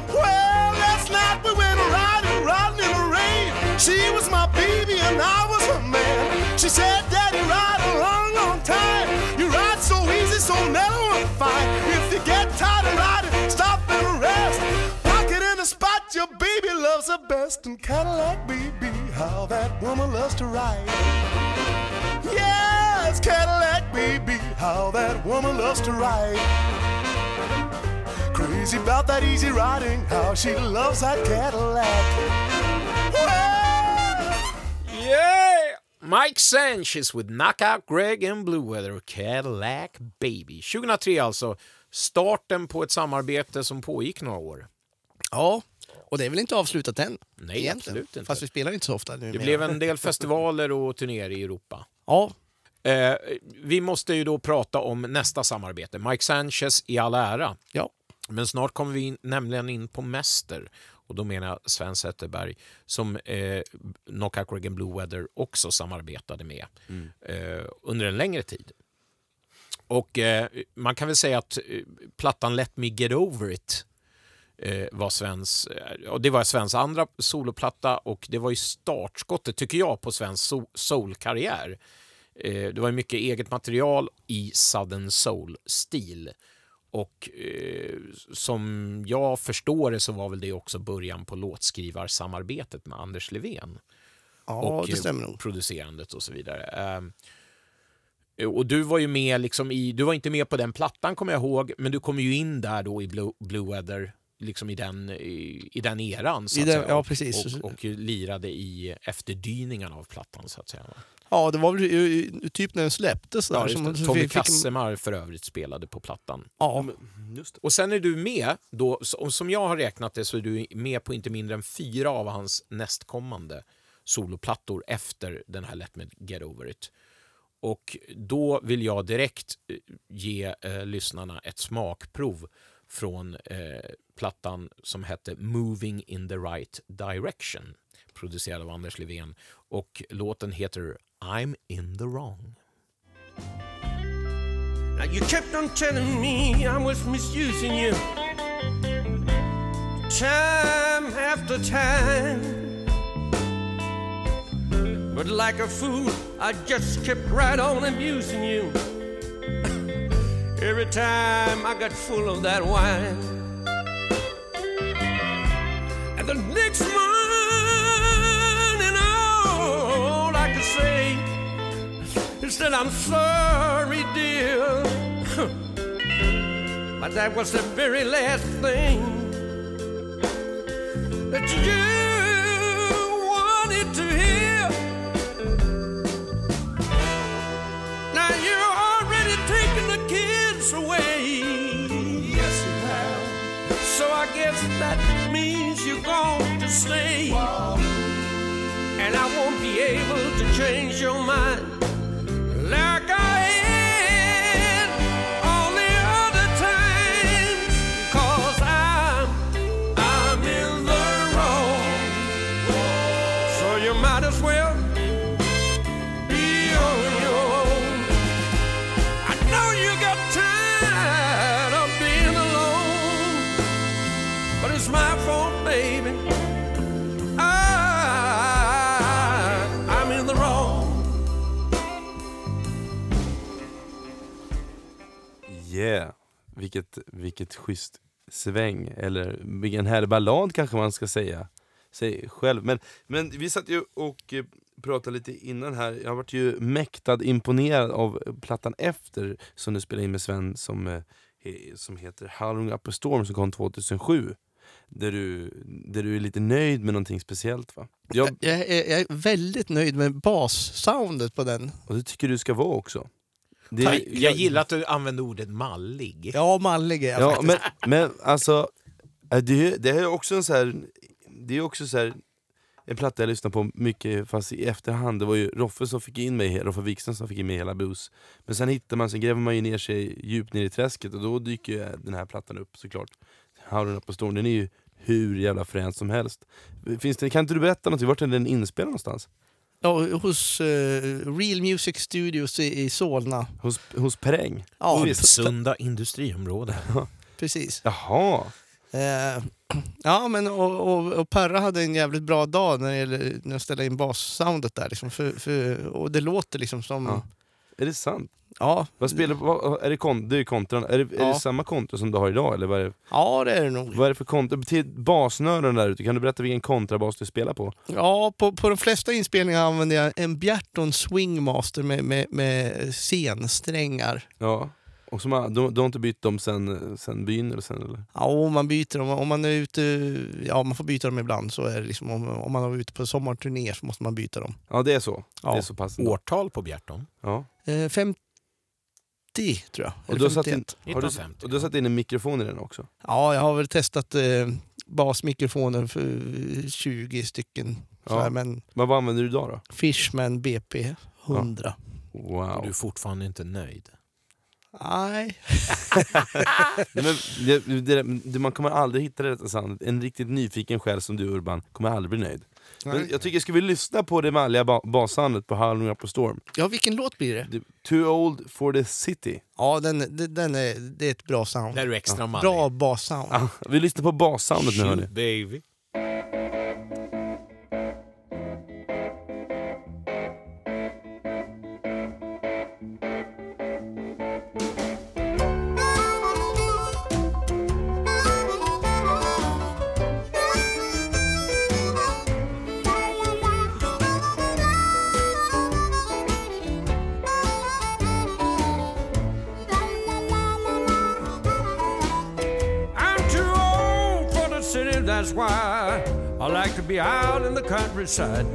Well, last night we went riding, riding in the rain. She was my baby and I was her man. She said, Daddy, ride a long, long time. You ride so easy, so never fine. If you get tired of riding, stop and rest. Pocket in the spot your baby loves the best. And Cadillac, baby, how that woman loves to ride. Yes, Cadillac, baby, how that woman loves to ride. Crazy about that easy riding, how she loves that Cadillac. Yeah! Mike Sanchez with Knockout Greg and Blue Weather Cadillac Baby. 2003 alltså. Starten på ett samarbete som pågick några år. Ja, och det är väl inte avslutat än? Nej, egentligen. absolut inte. Fast vi spelar inte så ofta nu. Det blev en del festivaler och turnéer i Europa. Ja, Eh, vi måste ju då prata om nästa samarbete. Mike Sanchez i all ära. ja. Men snart kommer vi in, nämligen in på Mäster. Och då menar jag Sven Zetterberg som eh, Knockout Reagan Blue Weather också samarbetade med eh, under en längre tid. Och eh, man kan väl säga att eh, plattan Let Me Get Over It eh, var Svens, eh, och det var Svens andra soloplatta och det var ju startskottet, tycker jag, på svensk so- soulkarriär. Eh, det var mycket eget material i Southern Soul-stil. Och eh, som jag förstår det så var väl det också början på låtskrivarsamarbetet med Anders Levén Ja, och det stämmer nog. producerandet och så vidare. Ehm, och du var ju med liksom i, du var inte med på den plattan kommer jag ihåg, men du kom ju in där då i Blue, Blue Weather, liksom i den, i, i den eran. Så I den- säga, ja, och, precis. Och, och lirade i efterdyningarna av plattan så att säga. Ja, det var väl ju- typ när den släpptes. Där, Ja, som- Tommy fick- Kassemar för övrigt spelade på plattan. Ja, Just det. Och sen är du med, då, som jag har räknat det så är du med på inte mindre än fyra av hans nästkommande soloplattor efter den här Let Me Get Over It. Och då vill jag direkt eh, ge eh, lyssnarna ett smakprov från eh, plattan som hette Moving in the right direction, producerad av Anders Levén. Och låten heter I'm in the wrong. Now you kept on telling me I was misusing you time after time. But like a fool, I just kept right on abusing you. Every time I got full of that wine. And the next morning, all I could say is that I'm sorry, dear. but that was the very last thing that you wanted to hear. You're going to stay. And I won't be able to change your mind like I Yeah, vilket, vilket schysst sväng, eller vilken härlig ballad kanske man ska säga. Säg själv. Men, men vi satt ju och eh, pratade lite innan här, jag har varit ju mäktad imponerad av plattan efter som du spelade in med Sven som, eh, som heter Howling Up A Storm som kom 2007. Där du, där du är lite nöjd med någonting speciellt va? Jag, jag, jag är väldigt nöjd med bassoundet på den. och det tycker du ska vara också. Det- jag, jag gillar att du använder ordet mallig. Ja, mallig är jag Ja, faktiskt. men, men alltså, det, det är också en så här, det är också så här, en platta jag lyssnar på mycket fast i efterhand. Det var ju Roffe som fick in mig, Roffe Wikström som fick in mig i hela blues. Men sen hittar man, sen gräver man ju ner sig djupt ner i träsket och då dyker ju den här plattan upp såklart. Howling Up A Storm, den är ju hur jävla frän som helst. Finns det, kan inte du berätta något? Vart är den inspelad någonstans? Ja, hos eh, Real Music Studios i, i Solna. Hos, hos Peräng? Ja, Ulvsunda industriområde. precis. Jaha! Eh, ja, men och, och, och Perra hade en jävligt bra dag när det gäller när jag ställde in bassoundet där. Liksom, för, för, och det låter liksom som... Ja. Är det sant? Ja, Vad spelar, vad, är det, kon, det är kontran, är det, är Ja. det samma kontra som du har idag eller vad är det? ja det är det nog. Vad är det för kontra? Till basnörden där ute, kan du berätta vilken kontrabas du spelar på? Ja, på, på de flesta inspelningar använder jag en Bjerton Swingmaster med, med, med scensträngar. Ja. Och som, du, du har inte bytt dem sen, sen byn eller sen eller? Ja, man byter dem. Om man är ute, ja man får byta dem ibland. Så är det liksom, om, om man är ute på sommarturné så måste man byta dem. Ja det är så. Ja. Det är så pass. Årtal på Bjärton? Ja. Eh, 50 tror jag. Och du, har satt in, 51. har du, 1950. och du har satt in en mikrofon i den också? Ja, jag har väl testat eh, basmikrofoner för 20 stycken. Så Ja. här, men Men vad använder du idag då? Fishman BP 100. Och Wow. du är fortfarande inte nöjd? Nej. Men det, det, det, man kommer aldrig hitta det rätta. En riktigt nyfiken själ som du Urban kommer aldrig bli nöjd. Men jag tycker, ska vi lyssna på det manliga ba bassoundet på Howling Up a Storm? Ja, vilken låt blir det? The- Too Old for the City. Ja, den, den, den är, det är ett bra sound. Där är du extra manlig. Bra bassound. Ah, vi lyssnar på bassoundet nu hörni. Shoot, baby. Like to be out in the countryside.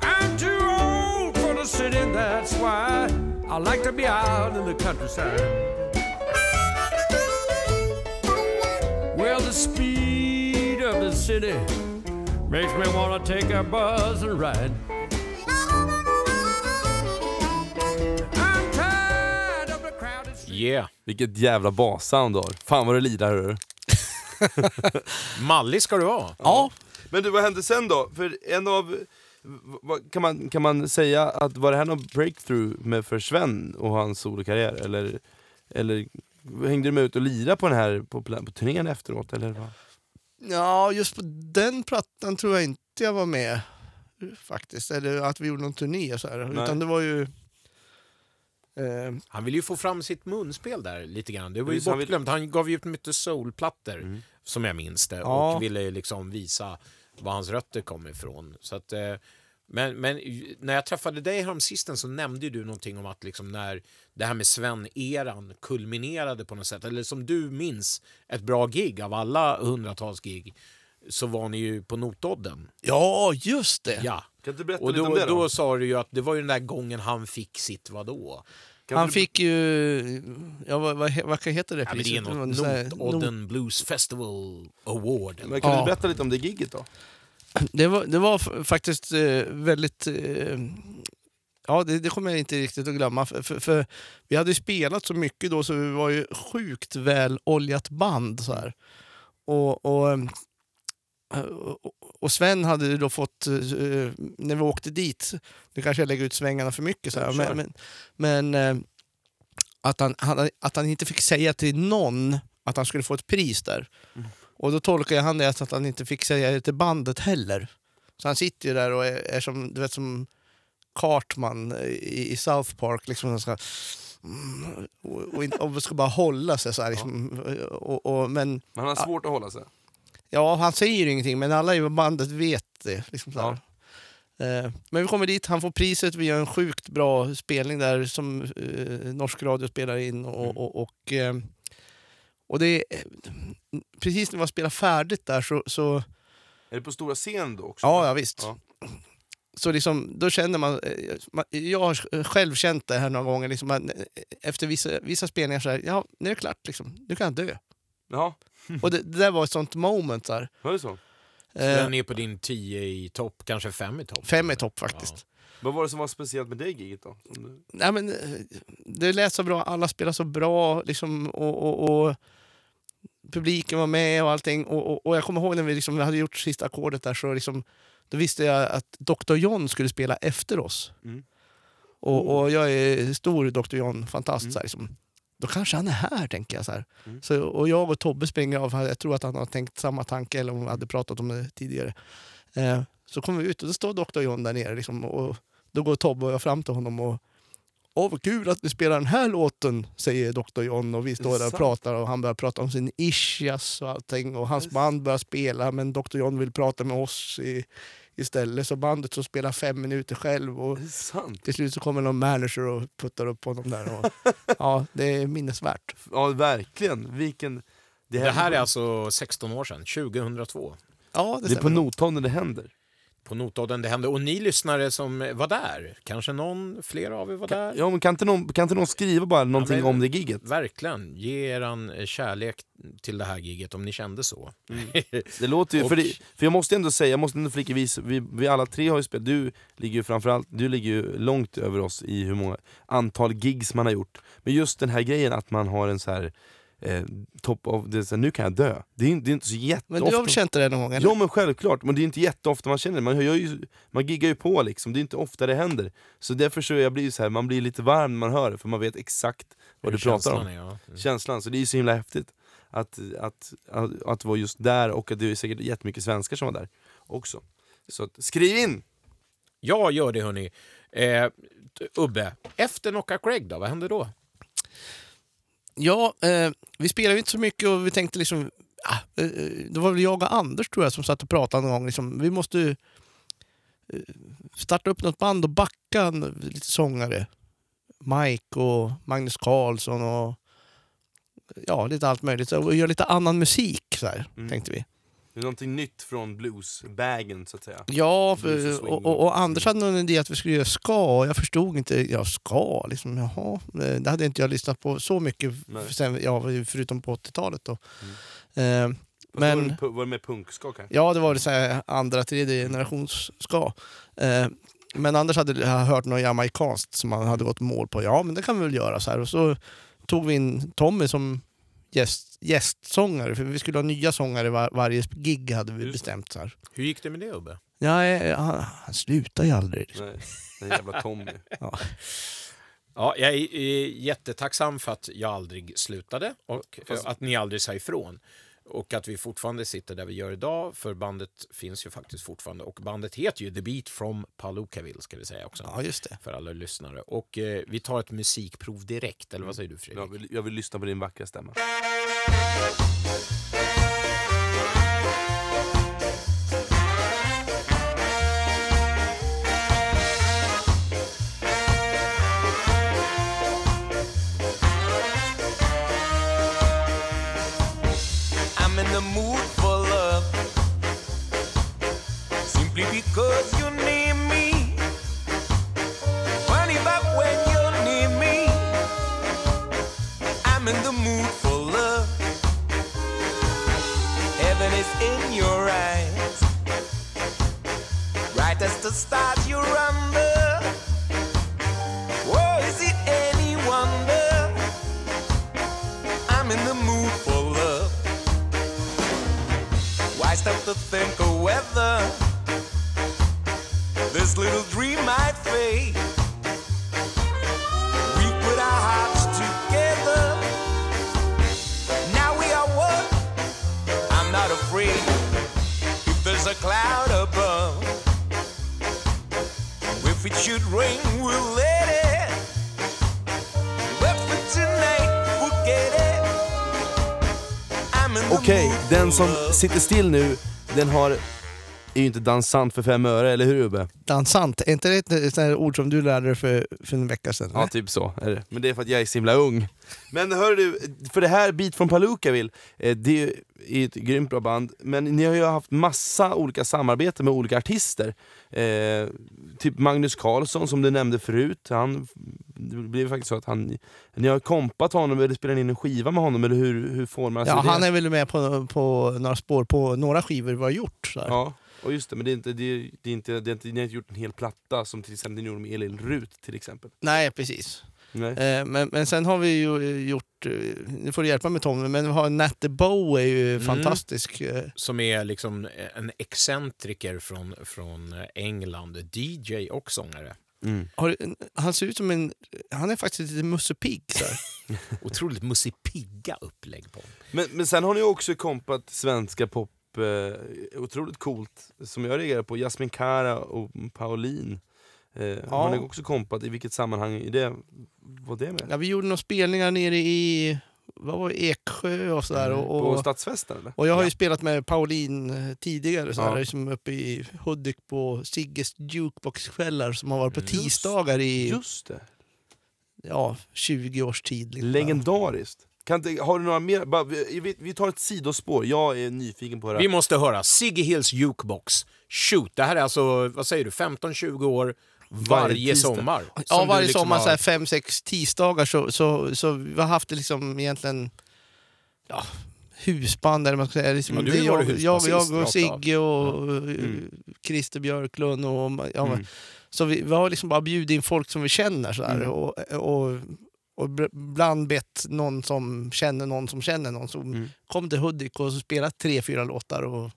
I'm too old for the city, that's why I like to be out in the countryside. Well, the speed of the city makes me want to take a buzz and ride. I'm tired the crowded streets. Yeah. Vilket jävla bassound du har. Fan vad du lirar hörru. Mallig ska du vara. Ja, Men du, vad hände sen då? För en av... vad- Kan man, kan man säga att var det här någon breakthrough med för Sven och hans solokarriär? Eller, eller hängde du med ut och lira på den här på, pla- på turnén efteråt? Eller vad? ja, just på den plattan tror jag inte jag var med faktiskt. Eller att vi gjorde någon turné så här. Nej. Utan det var ju... Eh, Han vill ju få fram sitt munspel där lite grann. Det var ju Precis, han vill- bortglömt. Han gav ju ut mycket soulplattor, Mm. Som jag minns det, Ja. och ville liksom visa var hans rötter kom ifrån. Så att, eh, men, men när jag träffade dig häromsisten så nämnde ju du någonting om att liksom när det här med Sven-eran kulminerade på något sätt, eller som du minns, ett bra gig av alla hundratals gig, så var ni ju på Notodden. ja, just det! Ja. Kan du berätta Och lite då, om det då? då sa du ju att det var ju den där gången han fick sitt vadå? Kan Han du- fick ju... Ja, vad, vad, vad heter det Ja, men det är priset? något här, Notodden Blues Festival Award. Men kan Ja. du berätta lite om det gigget då? Det var, det var faktiskt eh, väldigt... Eh, ja, det, det kommer jag inte riktigt att glömma. För, för, för vi hade ju spelat så mycket då så vi var ju sjukt väl oljat band. Så här. Och, och, och, Sven hade då fått, eh, när vi åkte dit, nu kanske jag lägger ut svängarna för mycket, så här, kör. men, men, eh, att, han, att han inte fick säga till någon att han skulle få ett pris där. Och då tolkar jag han det att han inte fick säga det till bandet heller. Så han sitter ju där och är, är som, du vet, som Cartman i, i South Park. Liksom, ska, mm, och, och, och ska bara hålla sig så här. Liksom, och, och, men Men han har svårt att hålla sig. Ja, han säger ju ingenting, men alla i bandet vet det. Liksom så här. Eh, Men vi kommer dit, han får priset, vi gör en sjukt bra spelning där som eh, Norsk Radio spelar in. Och, Mm. och, och, eh, och det är, precis när vi har spelat färdigt där så, så Är det på stora scen då också? Ja, ja visst. Ja. Så liksom, då känner man, eh. Jag har själv känt det här några gånger. Liksom, man, efter vissa, vissa spelningar så här, ja, nu är det klart. Liksom, nu kan jag dö. Ja, Och det, det där var ett sånt moment. Så här. var det så? Eh, Den är på din 10 i topp, kanske 5 i topp. fem i topp faktiskt. Vad var det som var speciellt med det giget då? Nej, men, eh, det lät så bra, alla spelade så bra. Liksom, och, och, och publiken var med och allting. Och, och, och jag kommer ihåg när vi liksom hade gjort sista ackordet där så liksom, då visste jag att Dr. John skulle spela efter oss. Mm. Och, och jag är stor Dr. John-fantast. Mm. Så här, liksom. Då kanske han är här, tänker jag. Så här. Mm. Så, och jag och Tobbe springer av. Jag tror att han har tänkt samma tanke, eller om vi hade pratat om det tidigare. Eh, så kommer vi ut och då står Dr. John där nere. Liksom, och då går Tobbe och jag fram till honom och Åh vad kul att ni spelar den här låten, säger Dr. John. Och vi står där och pratar och han börjar prata om sin ischias och allting. Och hans band börjar spela men Dr. John vill prata med oss i, istället. Så bandet så spelar fem minuter själv. Och Är det sant? till slut så kommer någon manager och puttar upp honom där. Och, ja, det är minnesvärt. Ja, verkligen. Vilken... Det här är alltså 16 år sedan, 2002. Ja, det, Det är på stämmer. Notodden det händer. På Notodden det hände. Och ni lyssnare som var där, kanske någon, flera av er var där? Ja, men kan inte någon, kan inte någon skriva bara någonting men- om det giget? Verkligen. Ge eran kärlek till det här giget om ni kände så. Det låter ju, Och- för, det, för jag måste ändå säga, jag måste ändå flika vis, vi, vi alla tre har ju spelat, du ligger ju framförallt, du ligger ju långt över oss i hur många antal gigs man har gjort. Men just den här grejen att man har en så här eh, top of, det, är så här, nu kan jag dö. Det är, inte- det är inte så jätteofta. Men du har väl känt det någon gång? eller? Ja men självklart, men det är inte jätteofta man känner det. Man, ju, man giggar ju på liksom, det är inte ofta det händer. Så därför så jag blir så här, man blir lite varm när man hör det, för man vet exakt vad Hur du pratar om. känslan är, ja. Mm. Känslan, så det är så himla häftigt. Att, att, att, att vara just där, och att det är säkert jättemycket svenskar som var där också. Så att, skriv in! Jag gör det hörni. Eh, Ubbe, efter Knocka Craig då, vad hände då? Ja, eh, vi spelade ju inte så mycket och vi tänkte liksom... Ah, eh, det var väl jag och Anders tror jag som satt och pratade någon gång. Liksom, vi måste ju, eh, starta upp något band och backa lite sångare. Mike och Magnus Carlsson och ja, lite allt möjligt. Och göra lite annan musik så här, Mm. tänkte vi. Det är någonting nytt från bluesbagen så att säga. Ja, Blues och och, och, och Anders hade någon idé att vi skulle göra ska jag förstod inte. Ja, ska? Liksom, jaha. Eh, Det hade inte jag lyssnat på så mycket sen, ja, förutom på 80-talet. Då. Eh, Men... Var, det, var det med punkska kanske? ja, det var det så här andra, tredje generations ska. Eh, men Anders hade hört något jamaikanskt som han hade gått mål på. Ja, men det kan vi väl göra. så här. Och så tog vi in Tommy som gäst, gästsångare, för vi skulle ha nya sångare var, varje gig hade vi Just bestämt. Så här. Hur gick det med det Ubbe? Ja, eh, han, han slutar ju aldrig. liksom. Nej, den jävla Tommy. Ja, jag är, är jättetacksam för att jag aldrig slutade och att ni aldrig sa ifrån. Och att vi fortfarande sitter där vi gör idag, för bandet finns ju faktiskt fortfarande. Och bandet heter ju The Beat from Palookaville, ska vi säga också. Ja, just det. För alla lyssnare. Och eh, vi tar ett musikprov direkt, eller vad säger du Fredrik? Jag vill, jag vill lyssna på din vackra stämma. In your eyes. Bright as the stars you're under. Oh, is it any wonder? I'm in the mood for love. Why stop to think of whether this little dream might fade? If it should rain, we'll let it. But for tonight, forget it. Okej, mood den som sitter still nu, den har är ju inte dansant för fem öre, eller hur Ubbe? Dansant, är inte det ett, sånt ord som du lärde dig för, för en vecka sedan? Ja, typ så är det. Men det är för att jag är så himla ung. Men hör du, för det här Beat från Palookaville, eh, det är ju ett grymt bra band, men ni har ju haft massa olika samarbeten med olika artister. Eh, typ Magnus Carlsson som du nämnde förut, han, det blev faktiskt så att han, ni har kompat honom eller spelat in en skiva med honom, eller hur, hur formar sig ja, det? han är väl med på, på några spår på några skivor vi har gjort. Så här. Ja, och just det, men det är inte, det är, det är inte, det är inte, ni har inte gjort en hel platta som till exempel ni gjorde med Elin Rut till exempel. Nej, precis. Eh, men, men sen har vi ju eh, gjort, eh, nu får du hjälpa mig Tommy, men vi har Natte Bow är ju Mm. fantastisk. Som är liksom en excentriker från, från England, DJ och sångare. Mm. Har, han ser ut som en, han är faktiskt lite Musse Pigg. Otroligt mussipigga upplägg på. Men, men sen har ni också kompat svenska pop, eh, otroligt coolt, som jag reagerar på, Jasmin Kara och Pauline. Eh, Har ni också kompat, i vilket sammanhang är det, var det med? Ja, vi gjorde några spelningar nere i vad var det, Eksjö och sådär. Mm, Och, På och, stadsfesten eller? och jag har ju Ja. spelat med Pauline eh, tidigare, så här, Ja. liksom uppe i Hudik på Sigges jukeboxkvällar som har varit på. Just- tisdagar i Just det. ja, 20 års tid. Liksom. Legendariskt. Kan har du några mer? Bara, vi, vi- tar ett sidospår, jag är nyfiken på det här. Vi måste höra Siggy Hills Jukebox. Shoot, det här är alltså, vad säger du, 15-20 år varje, Varje sommar. Ja, varje liksom sommar har- så här fem, sex tisdagar så, så, så vi har haft det liksom egentligen ja, husband eller man ska säga. Liksom, Ja, det jag, jag, jag och. Sigge och Mm. Christer Björklund och ja, Mm. Så vi, vi har liksom bara bjudit in folk som vi känner så här, Mm. och, och och ibland bett någon som känner någon som känner någon som Mm. kom till Hudik och spelat tre, fyra låtar. Och,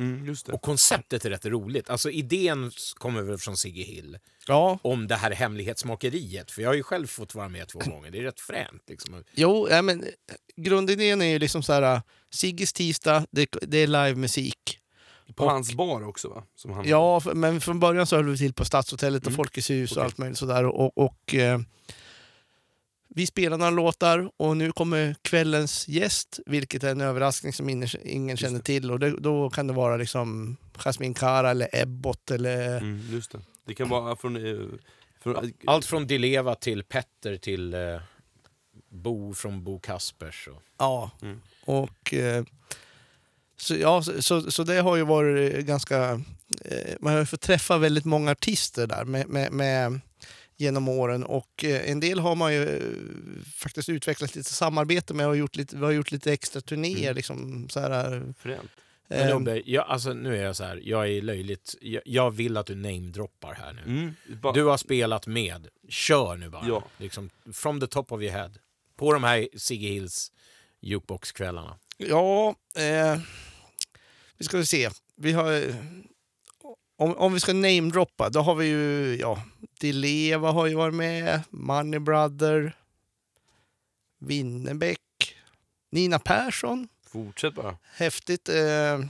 Mm, just det. Och konceptet är rätt roligt. Alltså idén kommer väl från Sigge Hill ja, om det här hemlighetsmakeriet. För jag har ju själv fått vara med två gånger. Det är rätt fränt. Liksom. jo, ja, men, eh, grundidén är ju liksom så här, Sigges tisdag, det, det är livemusik. På och- hans bar också va? Som han... Ja, men från början så höll vi till på Stadshotellet och Mm. Folkets hus och allt möjligt sådär. Och, och, eh, vi spelar några låtar och nu kommer kvällens gäst, vilket är en överraskning som ingen, ingen känner till. Och det, då kan det vara liksom Jasmine Kara eller Ebbot eller... Mm, just det. Det kan vara från... eh, från Allt från Dileva till Petter till eh, Bo från Bo Kaspers. Och... Ja. Mm. Och, eh, så, ja, så, så, så det har ju varit ganska... Eh, man har ju fått träffa väldigt många artister där med, med, med, genom åren och eh, en del har man ju eh, faktiskt utvecklat lite samarbete med och gjort lite, vi har gjort lite extra turnéer. Mm. Liksom, så här, Fränt. Men eh, Ubbe, jag, alltså, nu är jag så här, jag är löjligt... Jag, jag vill att du namedroppar här nu. Mm. Bara, Du har spelat med. Kör nu bara. Ja. Liksom, from the top of your head. På de här Sigge Hills jukebox-kvällarna. Ja, eh, vi ska se. Vi har, eh, om, om vi ska namedroppa, då har vi ju, ja, Dileva har ju varit med, Money Brother, Winnerbäck, Nina Persson, Fortsätt bara. häftigt. Eh,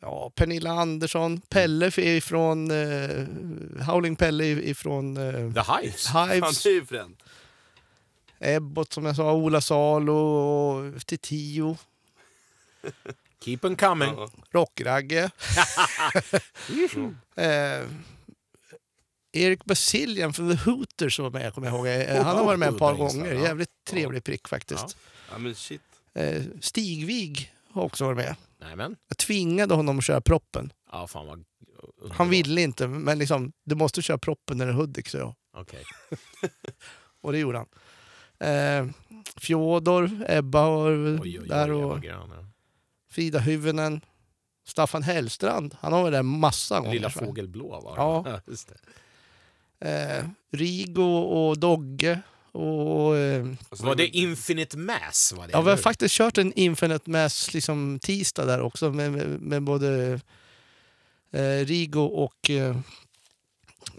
ja, Pernilla Andersson, Pelle ifrån, eh, Howling Pelle ifrån eh, The Hives. Fan, Hives. det är ju fränt. Ebbot som jag sa, Ola Salo och Titio, Keep 'em coming. Rockragge. eh, Erik Basilian från The Hooters som var med, kommer jag ihåg. Eh, Han har varit med ett par gånger. ja. Jävligt trevlig prick faktiskt. ja men shit. Eh, Stigvig har också varit med. Nämen. Jag tvingade honom att köra proppen. Ja, fan vad. Han ville inte, men liksom, du måste köra proppen när det är Hudik, så jag. Okej. Och det gjorde han. Eh, Fjodor, Ebba var Oj, oj, oj, där och var grön. ja. Frida Hyvönen. Staffan Hellstrand, han har varit där massa gånger. Lilla fågelblå var Ja. det. Just det. Eh, Rigo och Dogge. Och, eh, Alltså, Var det Infinite Mass? Var det, ja, vi har faktiskt kört en Infinite Mass liksom, tisdag där också med, med, med både eh, Rigo och... Eh,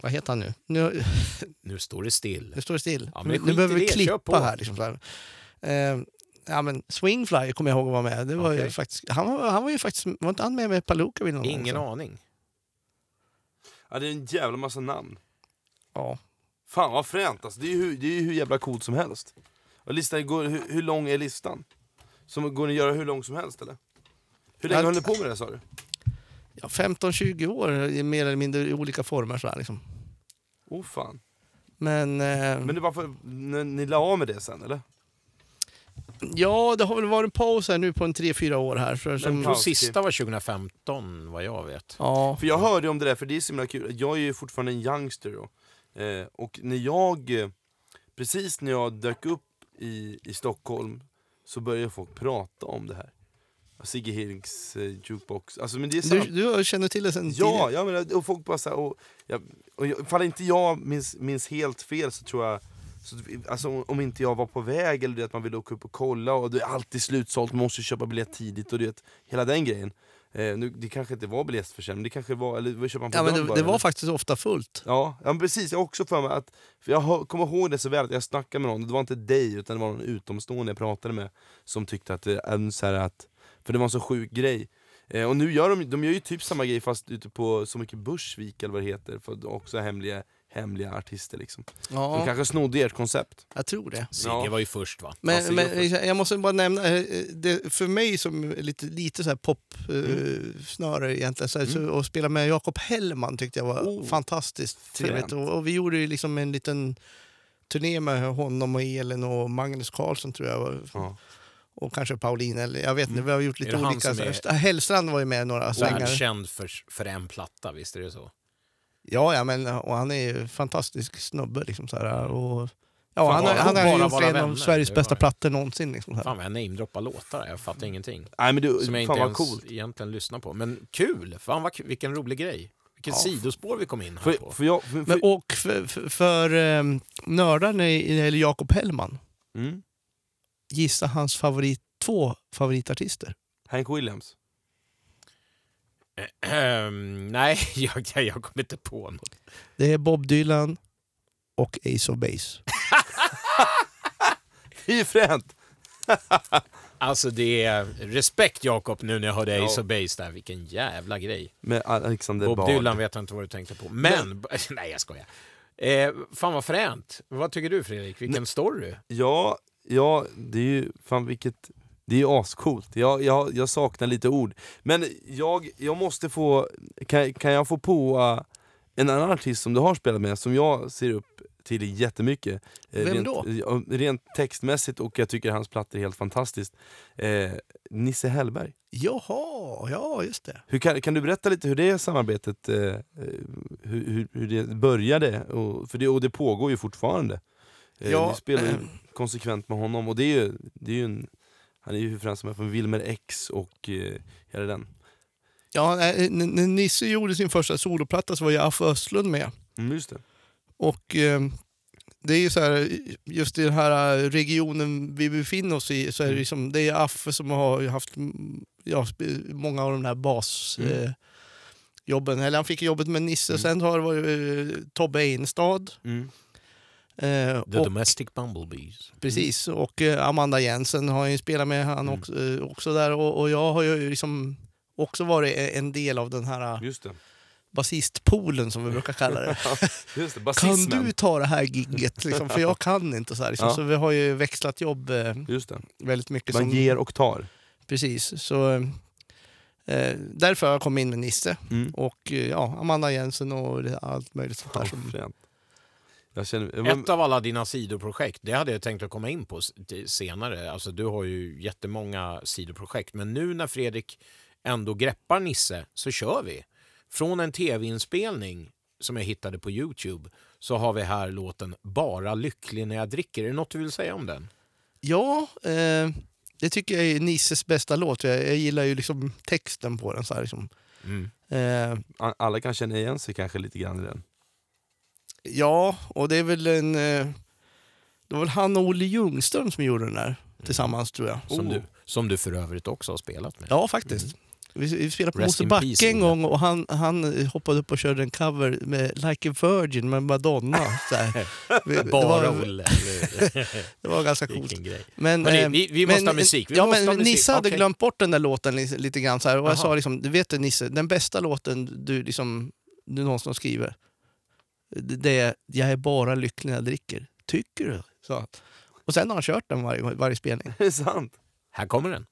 vad heter han nu? Nu, Nu står det still. nu står det still. Ja, nu behöver vi klippa här. Liksom, så här. Eh, ja, men Swingfly kommer jag ihåg att vara med. Det var ju Okej. faktiskt, han, var, han var ju faktiskt... Var inte han med med Paluka vid någon gång Ingen också? aning. Ja, det är en jävla massa namn. Ja. Fan vad fränt alltså. Det är ju hur, det är ju hur jävla coolt som helst. Och listan går, hur, hur lång är listan? Som går ni att göra hur lång som helst eller? Hur länge höll ni på med det sa du? Ja, 15-20 år i mer eller mindre i olika former. Så här, liksom. Oh fan. Men, eh, Men det var för, ni, ni la av med det sen eller? Ja, det har väl varit en paus här nu på en 3-4 år här. För, Men som, paus. sista var 2015, vad jag vet. ja, För jag hörde om det där, för det är så himla kul. Jag är ju fortfarande en youngster då. Eh, och när jag, eh, precis när jag dök upp i, i Stockholm så började folk prata om det här. Sigge Hirks eh, jukebox. Alltså men det är du, sant. du känner till det sen Ja, ja men, och folk bara så här, och, jag, och jag, ifall inte jag minns, minns helt fel så tror jag så, alltså, om- inte jag var på väg eller det att man ville åka upp och kolla och det är alltid slutsålt, man måste köpa biljett tidigt och det, hela den grejen. Eh, nu, det kanske inte var biljettförsäljning, det kanske var, eller man på Ja, men det, bara, det var eller? faktiskt ofta fullt. Ja, ja precis, jag har också för mig att, för jag hör- kommer ihåg det så väl att jag snackade med någon, det var inte dig utan det var någon utomstående jag pratade med Som tyckte att en så här att, för det var en så sjuk grej eh, Och nu gör de, de gör ju typ samma grej fast ute på Så mycket Bursvik eller vad det heter, för också hemliga, hemliga artister liksom De Ja, kanske snodde ert koncept jag tror det. Sigge Ja. var ju först va? Men, Sigge men först. jag måste bara nämna, eh, det, för mig som är lite, lite så här Mm. pop-snöre egentligen, så, så, att spela med Jakob Hellman tyckte jag var Oh, fantastiskt trevligt. Och, och vi gjorde ju liksom en liten turné med honom och Elin och Magnus Karlsson tror jag. var- Ja. Och kanske Pauline, eller jag vet inte, vi har gjort lite olika. är- Hellstrand var ju med några svängar. Världskänd för, för en platta, visst är det så? Ja, ja, men och han är ju fantastisk snubbe. Liksom, så här, och, ja, Fan, han, har- bara- han har bara gjort en av Sveriges det bästa plattor någonsin. Liksom, så. Fan vad jag namedroppar låtar, jag fattar ingenting. Nej men du, Som jag fan inte ens coolt egentligen lyssnar på. Men kul! Fan vad vilken rolig grej. Vilket sidospår vi kom in här För, på. för jag, för, för, Men, och för, för, för um, nördarna gäller Jakob Hellman, mm, gissa hans favorit, två favoritartister. Hank Williams. Ehm, nej, jag, jag, jag kommer inte på något. Det är Bob Dylan och Ace of Base. Det är ju fränt! Alltså det är respekt Jakob nu när jag hörde Ja. Ace of Base där. Vilken jävla grej. Med Alexander Bob Bard. Dylan vet jag inte vad du tänkte på. Men, nej jag skojar. Eh, fan vad fränt. Vad tycker du Fredrik? Vilken story. Ja, ja, det är ju fan vilket... Det är ju ascoolt. Jag, jag, jag saknar lite ord. Men jag, jag måste få... Kan, kan jag få på uh, en annan artist som du har spelat med, som jag ser upp till jättemycket. Eh, Vem rent, då? ja, Rent textmässigt och jag tycker hans plattor är helt fantastiskt. Eh, Nisse Hellberg. Jaha, ja just det. Hur kan, kan du berätta lite hur det samarbetet, eh, eh, hur, hur, hur det började? Och, för det, och det pågår ju fortfarande. Eh, Ja, ni spelar ju eh. konsekvent med honom och det är ju, det är ju en, han är ju främst som är från Wilmer X och eh, hela den. Ja, när när- när Nisse gjorde sin första soloplatta så var ju Affe Östlund med. Mm, just det. Och eh, det är ju så här, just i den här regionen vi befinner oss i, så är det, liksom, det är Affe som har haft mm, ja, många av de här bas... Mm. Eh, jobben. Eller han fick jobbet med Nisse, sen har det varit eh, Tobbe Einstad. Mm. Eh, The och, Domestic Bumblebees. precis, och eh, Amanda Jensen har ju spelat med han Mm. också, eh, också där. Och, och jag har ju liksom också varit en del av den här Just det. basistpoolen som vi brukar kalla det. Just det. kan du ta det här gigget? Liksom, för jag kan inte. Så, här, liksom. Ja. så vi har ju växlat jobb eh, Just det. väldigt mycket. Man som, ger och tar. Precis. Så, eh, därför har jag kommit in med Nisse Mm. och eh, ja, Amanda Jensen och allt möjligt sånt där. Som, känner, Ett av alla dina sidoprojekt, det hade jag tänkt att komma in på senare. Alltså, du har ju jättemånga sidoprojekt, men nu när Fredrik ändå greppar Nisse så kör vi. Från en tv-inspelning som jag hittade på Youtube så har vi här låten Bara lycklig när jag dricker. Är det något du vill säga om den? ja, eh, det tycker jag är Nisses bästa låt. Jag, jag gillar ju liksom texten på den. Så här, liksom. Mm. eh, alla kan känna igen sig kanske lite grann i den. Ja, och det är väl en... Eh, det var väl han och Olle Ljungström som gjorde den där tillsammans tror jag. Som, Oh. du, som du för övrigt också har spelat med. Ja, faktiskt. Vi, vi spelade på Mosebacke en gång och han, han hoppade upp och körde en cover med Like a Virgin med Madonna. Vi- det, Bara var, Olle. det var ganska coolt. Men, Hörni, eh, vi- vi måste ha musik. Vi ja, men ha musik. Nisse hade glömt bort den där låten lite, lite grann. Så här, och jag sa liksom, du vet Nisse, den bästa låten du, liksom, du någonsin skriver, det är Jag är bara lycklig när jag dricker. Tycker du? Så. Och sen har han kört den varje, varje spelning. Är det sant? Här kommer den.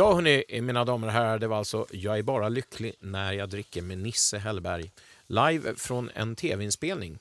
Ja, hörni, mina damer och herrar, det var alltså Jag är bara lycklig när jag dricker med Nisse Hellberg. Live från en tv-inspelning.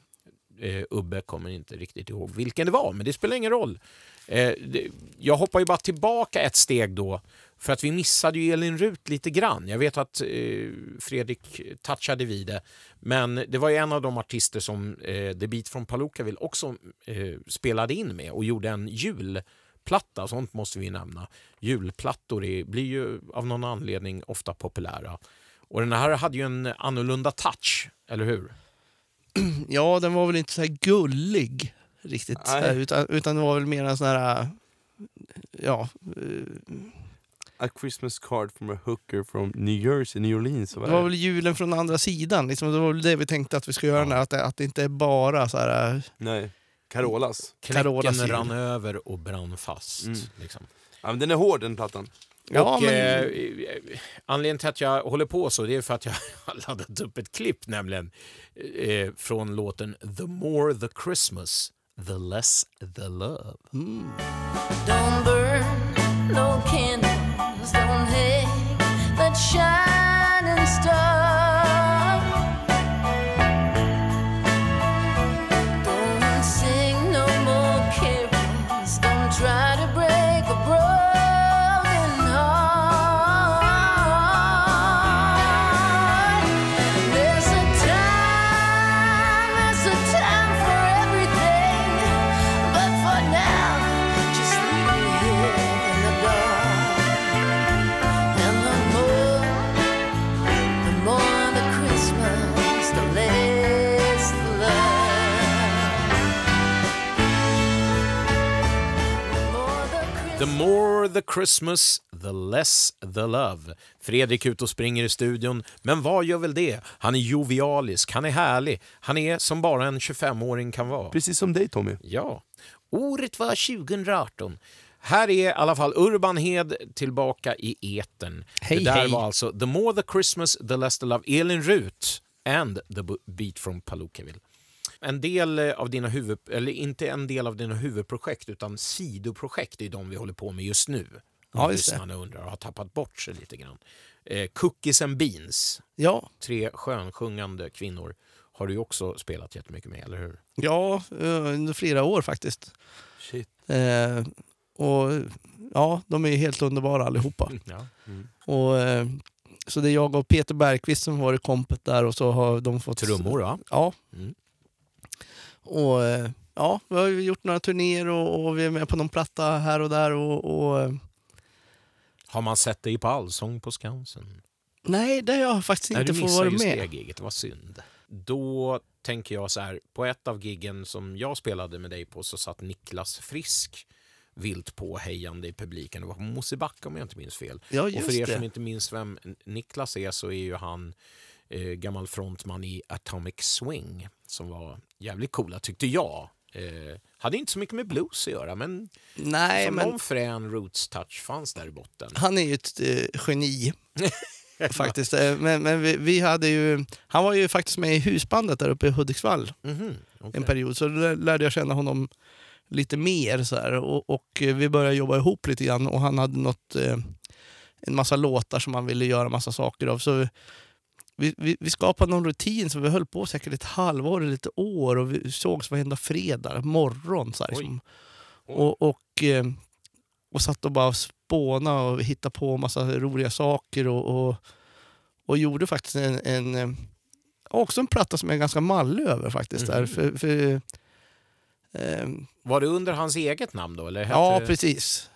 Eh, Ubbe kommer inte riktigt ihåg vilken det var, men det spelar ingen roll. Eh, det, jag hoppar ju bara tillbaka ett steg då, för att vi missade ju Elin Rut lite grann. Jag vet att eh, Fredrik touchade vid det, men det var ju en av de artister som eh, The Beat från Palookaville också eh, spelade in med och gjorde en jul julplatta, sånt måste vi nämna. Julplattor är, blir ju av någon anledning ofta populära. Och den här hade ju en annorlunda touch, eller hur? Ja, den var väl inte så här gullig riktigt. Nej. utan, utan det var väl mer en sån här... Ja, eh, A Christmas card from a hooker from New Jersey, New Orleans. det var väl julen från andra sidan. Liksom, det var väl det vi tänkte att vi ska göra, Ja. att, det, att det inte är bara så här... eh, Nej, Carolas. Carolas Kläcken rann över och brann fast. Mm. Liksom. Ja, men den är hård den plattan. Ja, och, men- eh, anledningen till att jag håller på så det är för att jag har laddat upp ett klipp nämligen eh, från låten The more the Christmas, the less the love. Mm. Don't burn no candles, don't hang shining star. More the Christmas, the less the love. Fredrik ut och springer i studion, men vad gör väl det? Han är jovialisk, han är härlig, han är som bara en 25-åring kan vara. Precis som dig Tommy. Ja. Året var 2018. Här är i alla fall Urban Hed tillbaka i etern. Hej, det där hej. var alltså The more the Christmas, the less the love. Elin Rut and the beat from Palookaville. En del eh, av dina huvud, eller inte en del av dina huvudprojekt utan sidoprojekt är de vi håller på med just nu. Ja, Om lyssnarna undrar och har tappat bort sig lite grann. Eh, Cookies and Beans, Ja, tre skönsjungande kvinnor, har du också spelat jättemycket med, eller hur? ja eh, under flera år faktiskt. Shit. Eh, och ja, de är helt underbara allihopa. Ja. Och, eh, så det är jag och Peter Bergqvist som varit kompet där och så har de fått... Trummor, va? Ja. Mm. Och eh, ja, vi har gjort några turnéer och, och vi är med på någon platta här och där och... och eh, Har man sett dig på Allsång på Skansen? nej, det har jag faktiskt Nej, inte du fått missade vara med. det giget, det var synd. Då tänker jag så här, på ett av giggen som jag spelade med dig på så satt Niklas Frisk vilt på hejande i publiken. Det var på Mosebacke om jag inte minns fel. Ja, och för er det. som inte minns vem Niklas är så är ju han eh, gammal frontman i Atomic Swing som var jävligt coola tyckte jag. Eh, hade inte så mycket med blues att göra men, Nej, som men någon frän roots touch fanns där i botten. han är ju ett eh, geni. faktiskt. Eh, Men, men vi, vi hade ju... Han var ju faktiskt med i husbandet där uppe i Hudiksvall Mhm, okej. en period. Så då lärde jag känna honom lite mer. Så här. Och, och eh, vi började jobba ihop lite grann och han hade något, eh, en massa låtar som han ville göra massa saker av. Så vi, vi, vi skapade någon rutin som vi höll på säkert ett halvår eller ett år och vi sågs varenda fredag morgon. Så här, liksom. och, och, eh, och satt och bara spåna och hittade på massa roliga saker och, och, och gjorde faktiskt en, en eh, också en platta som jag är ganska mallig över faktiskt. Där, Mhm. för, för, ehm, Var det under hans eget namn då? Eller ja, det- precis.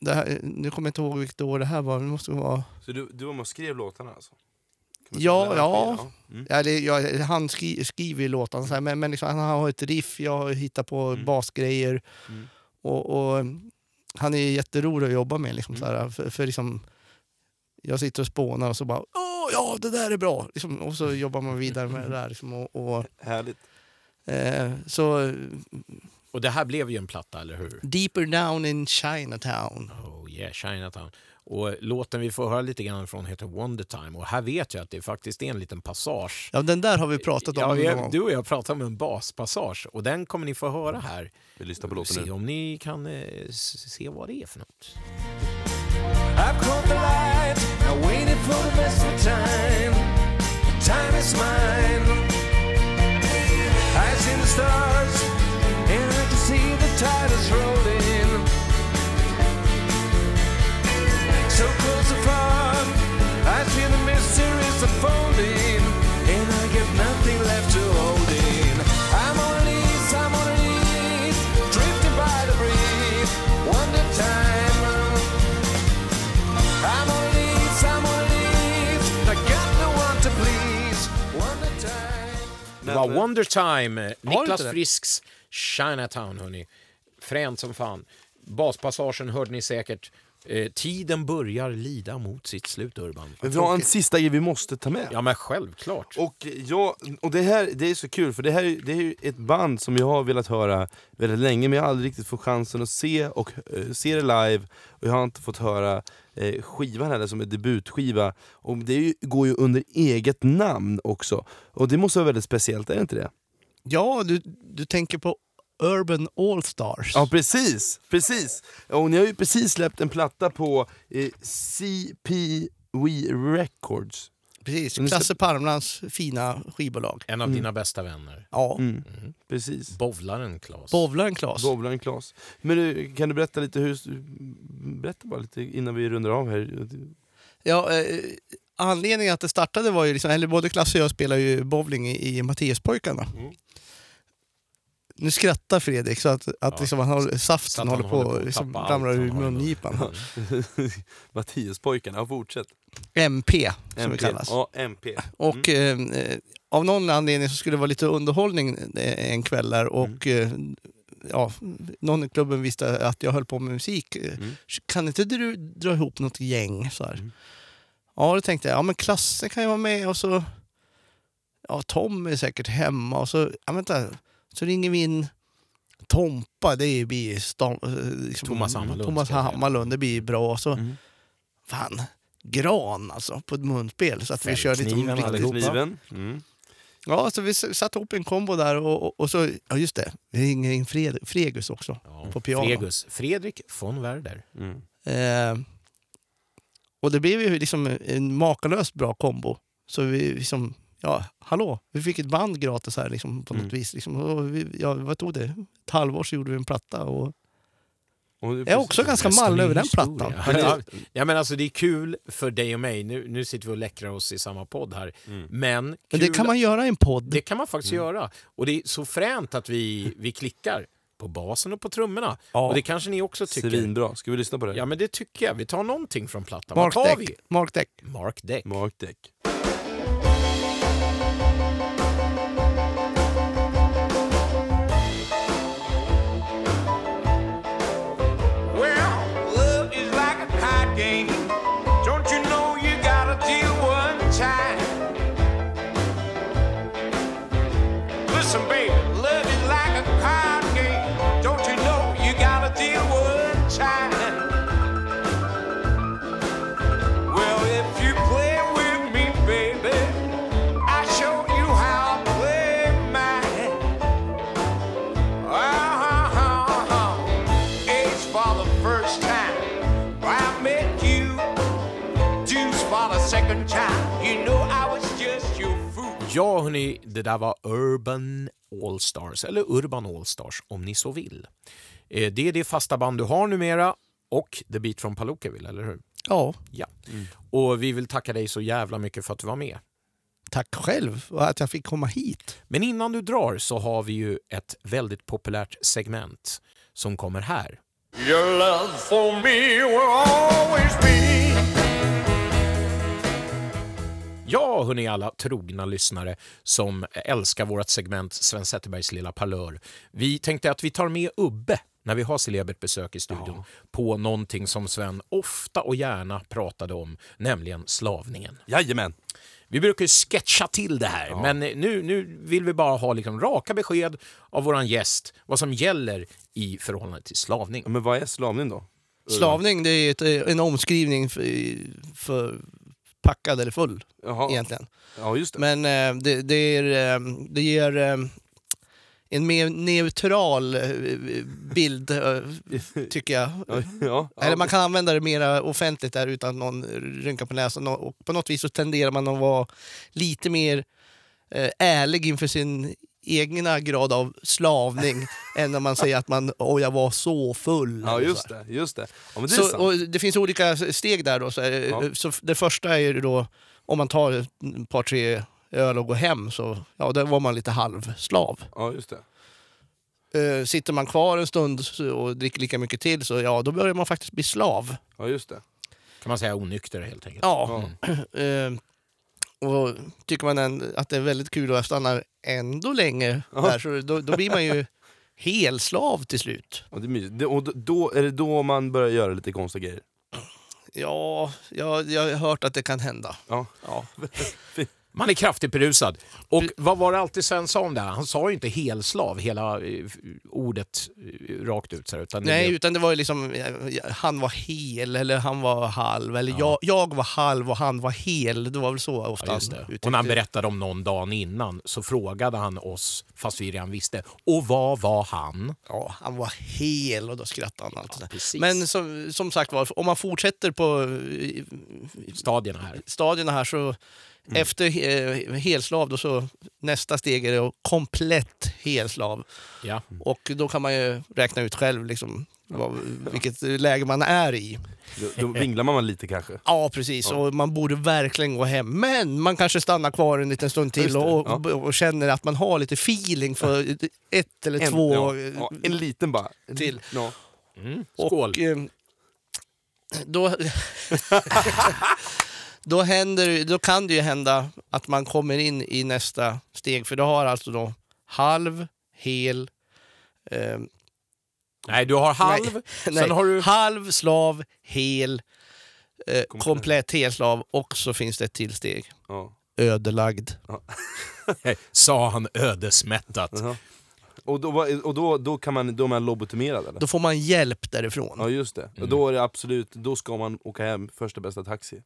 Det här, nu kommer jag inte ihåg vilket år det här var. Det måste vara... Så du, du var med och skrev låtarna alltså? Ja, ja. Mm. Ja, det, ja, han skri, skriver ju låtarna, så här, men, men liksom, han har ett riff, jag har hittat på Mm. basgrejer. Mm. Och, och han är jätterolig att jobba med. Liksom, så Mm. här, för, för liksom, jag sitter och spånar och så bara Åh, ja, det där är bra! Liksom, och så jobbar man vidare med det där. Liksom, och, och, Härligt. eh, så Och det här blev ju en platta, eller hur? Deeper down in Chinatown. Oh yeah, Chinatown. Och låten vi får höra lite grann från heter Wonder Time. Och här vet jag att det faktiskt är en liten passage. Ja, den där har vi pratat om Ja, vi, du och jag pratar om en baspassage och den kommer ni få höra här. Vi lyssnar på låten Se nu. om ni kan eh, se vad det är för något. I've caught the light, I waited for the best of time. Time is mine. I've seen the stars, and I can see the tide is rolling. Close to far, I feel the mysteries unfolding, and I get nothing left to hold in. I'm on an ease, I'm on an ease, drifting by the breeze. Wonder time. I'm on an ease, I'm on an ease. I got no one to please. Wonder time. Det var Wonder Time, Niklas? Frisks Chinatown, hörni. Fränt som fan. Baspassagen hörde ni säkert. Eh, tiden börjar lida mot sitt slut, Urban. Men vi har en sista grej vi måste ta med. Ja, men självklart. Och, jag, och det här det är så kul, för det här är- det är ju ett band som jag har velat höra väldigt länge, men jag har aldrig riktigt fått chansen att se, och, eh, se det live, och jag har inte fått höra eh, skivan heller som är debutskiva. Och det är ju, går ju under eget namn också, och det måste vara väldigt speciellt, är det inte det? Ja, du, du tänker på Urban Allstars. Ja precis, precis! Och ni har ju precis släppt en platta på eh, CP We Records. Precis, Klasse Parmlands fina skivbolag. En av dina bästa vänner. Ja, Mm. Precis. Bowlaren Claes. bowlaren Klas. Bowlaren Klas. Men du, kan du berätta lite hur... Berätta bara lite innan vi rundar av här. Ja, eh, anledningen att det startade var ju, liksom, eller både Klasse och jag spelar ju bowling i, i Mattiaspojkarna. Mm. Nu skrattar Fredrik så att, att Ja. liksom, han håller, Så saften att han håller på att liksom, allt ur mungipan. Mattiaspojkarna, ja, fortsätt. MP, som MP. det kallas. Ja, MP. Och eh, eh, av någon anledning så skulle det vara lite underhållning eh, en kväll där och eh, ja, någon i klubben visste att jag höll på med musik. Eh, Mm. Kan inte du dra ihop något gäng? Så här. Mm. Ja, då tänkte jag, ja men Klasse kan ju vara med och så ja, Tom är säkert hemma och så, ja vänta, så ringer vi in Tompa, det blir stam, eh, liksom, Thomas Hammarlund Thomas. Hammarlund, det blir bra. Så, Mm. fan, Gran alltså på ett munspel. Så att vi kör lite Fällkniven riktigt. Mm. Ja, så vi satte ihop en kombo där och, och, och så, ja just det, vi ringer in Fred, Fregus också Ja, på piano. Fregus. Fredrik von Werder. Mm. Eh, och det blev ju liksom en makalöst bra kombo. Så vi liksom, ja, hallå, vi fick ett band gratis här liksom, på något Mm. vis. Liksom. Och vi, ja, vad tog det? Ett halvår så gjorde vi en platta. Och Och det- jag är också ganska mall över den historia. plattan. Ja, ja, men alltså det är kul för dig och mig. Nu, nu sitter vi och läckrar oss i samma podd här. Mm. Men, Men kul, det kan man göra i en podd. det kan man faktiskt göra. Och det är så fränt att vi, vi klickar på basen och på trummorna. Ja. Och det kanske ni också tycker. Svinbra. Ska vi lyssna på det? Ja, men det tycker jag. Vi tar någonting från plattan. Mark Vad tar Deck. vi? Mark Deck. Mark Deck. Mark Deck. Ja, hörni, det där var Urban Allstars, eller Urban Allstars om ni så vill. Eh, Det är det fasta band du har numera och The Beat från Palookaville, eller hur? Ja, Ja. Och vi vill tacka dig så jävla mycket för att du var med. tack själv och att jag fick komma hit. Men innan du drar så har vi ju ett väldigt populärt segment som kommer här. Your love for me will always be. Ja, hörni alla trogna lyssnare som älskar vårt segment Sven Zetterbergs lilla parlör. Vi tänkte att vi tar med Ubbe när vi har celebert besök i studion på någonting som Sven ofta och gärna pratade om, nämligen slavningen. Jajamän. Vi brukar ju sketcha till det här, men nu, nu vill vi bara ha liksom raka besked av våran gäst vad som gäller i förhållande till slavning. Ja, Men vad är slavning då? Slavning det är ett, eh, en omskrivning för, för packad eller full Jaha. egentligen. Ja, just det. Men eh, det, det, är, eh, det ger eh, en mer neutral eh, bild, eh, tycker jag. Ja, ja, Eller man kan använda det mer offentligt där utan att någon rynkar på näsan. Och på något vis så tenderar man att vara lite mer ärlig inför sin egna grad av slavning än när man säger att man åh jag var så full. Ja, just det. Just det. Ja, det Så, och det finns olika steg där. Då, så, Ja. så det första är ju då om man tar ett par tre öl och går hem så ja, då var man lite halvslav. Ja, just det. Eh, sitter man kvar en stund och dricker lika mycket till så ja, då börjar man faktiskt bli slav. Ja, just det. Kan man säga onykter helt enkelt. Ja. Mm. och tycker man än, att det är väldigt kul och stannar ändå länge där, så då, då blir man ju helslav till slut. Ja, det är mysigt. Och då- då, är det då man börjar göra lite konstiga grejer? Ja, jag, jag har hört att det kan hända. Ja. Ja. Man är kraftigt berusad. Och vad var det alltid Sven sa om det? här? Han sa ju inte helslav, hela eh, ordet eh, rakt ut. Så här, utan det Nej, blev- utan det var ju liksom, eh, han var hel eller han var halv. Eller jag, jag var halv och han var hel. Det var väl så ofta Ja, just han det. uttryckte Och när han berättade om någon dagen innan så frågade han oss, fast vi redan visste. Och vad var han? Ja, han var hel och då skrattade han. Allt precis. Men som, som sagt var, om man fortsätter på eh, Stadierna här. stadierna här så Mm. efter eh, helslav då så nästa steg är det komplett helslav. Ja. Och då kan man ju räkna ut själv liksom vad, vilket läge man är i. Då, då vinglar man lite kanske. Ja, precis. Och man borde verkligen gå hem. Men man kanske stannar kvar en liten stund till och, ja. och, och känner att man har lite feeling för ett eller En, två ja, eh, ja, en liten bara. till. Ja. Mm. Skål. Och, eh, då, då, händer, då kan det ju hända att man kommer in i nästa steg. För du har alltså då halv, hel... Eh, Nej, du har halv, nej, sen nej, har du... halv, slav, hel, eh, komplett helslav och så finns det ett till steg. Ja. Ödelagd. Sa han ödesmättat. Jaha. Och, då, och då, då, kan man, då är man lobotomerad eller? Då får man hjälp därifrån. Ja just det. Och då är det absolut, då ska man åka hem första bästa taxi.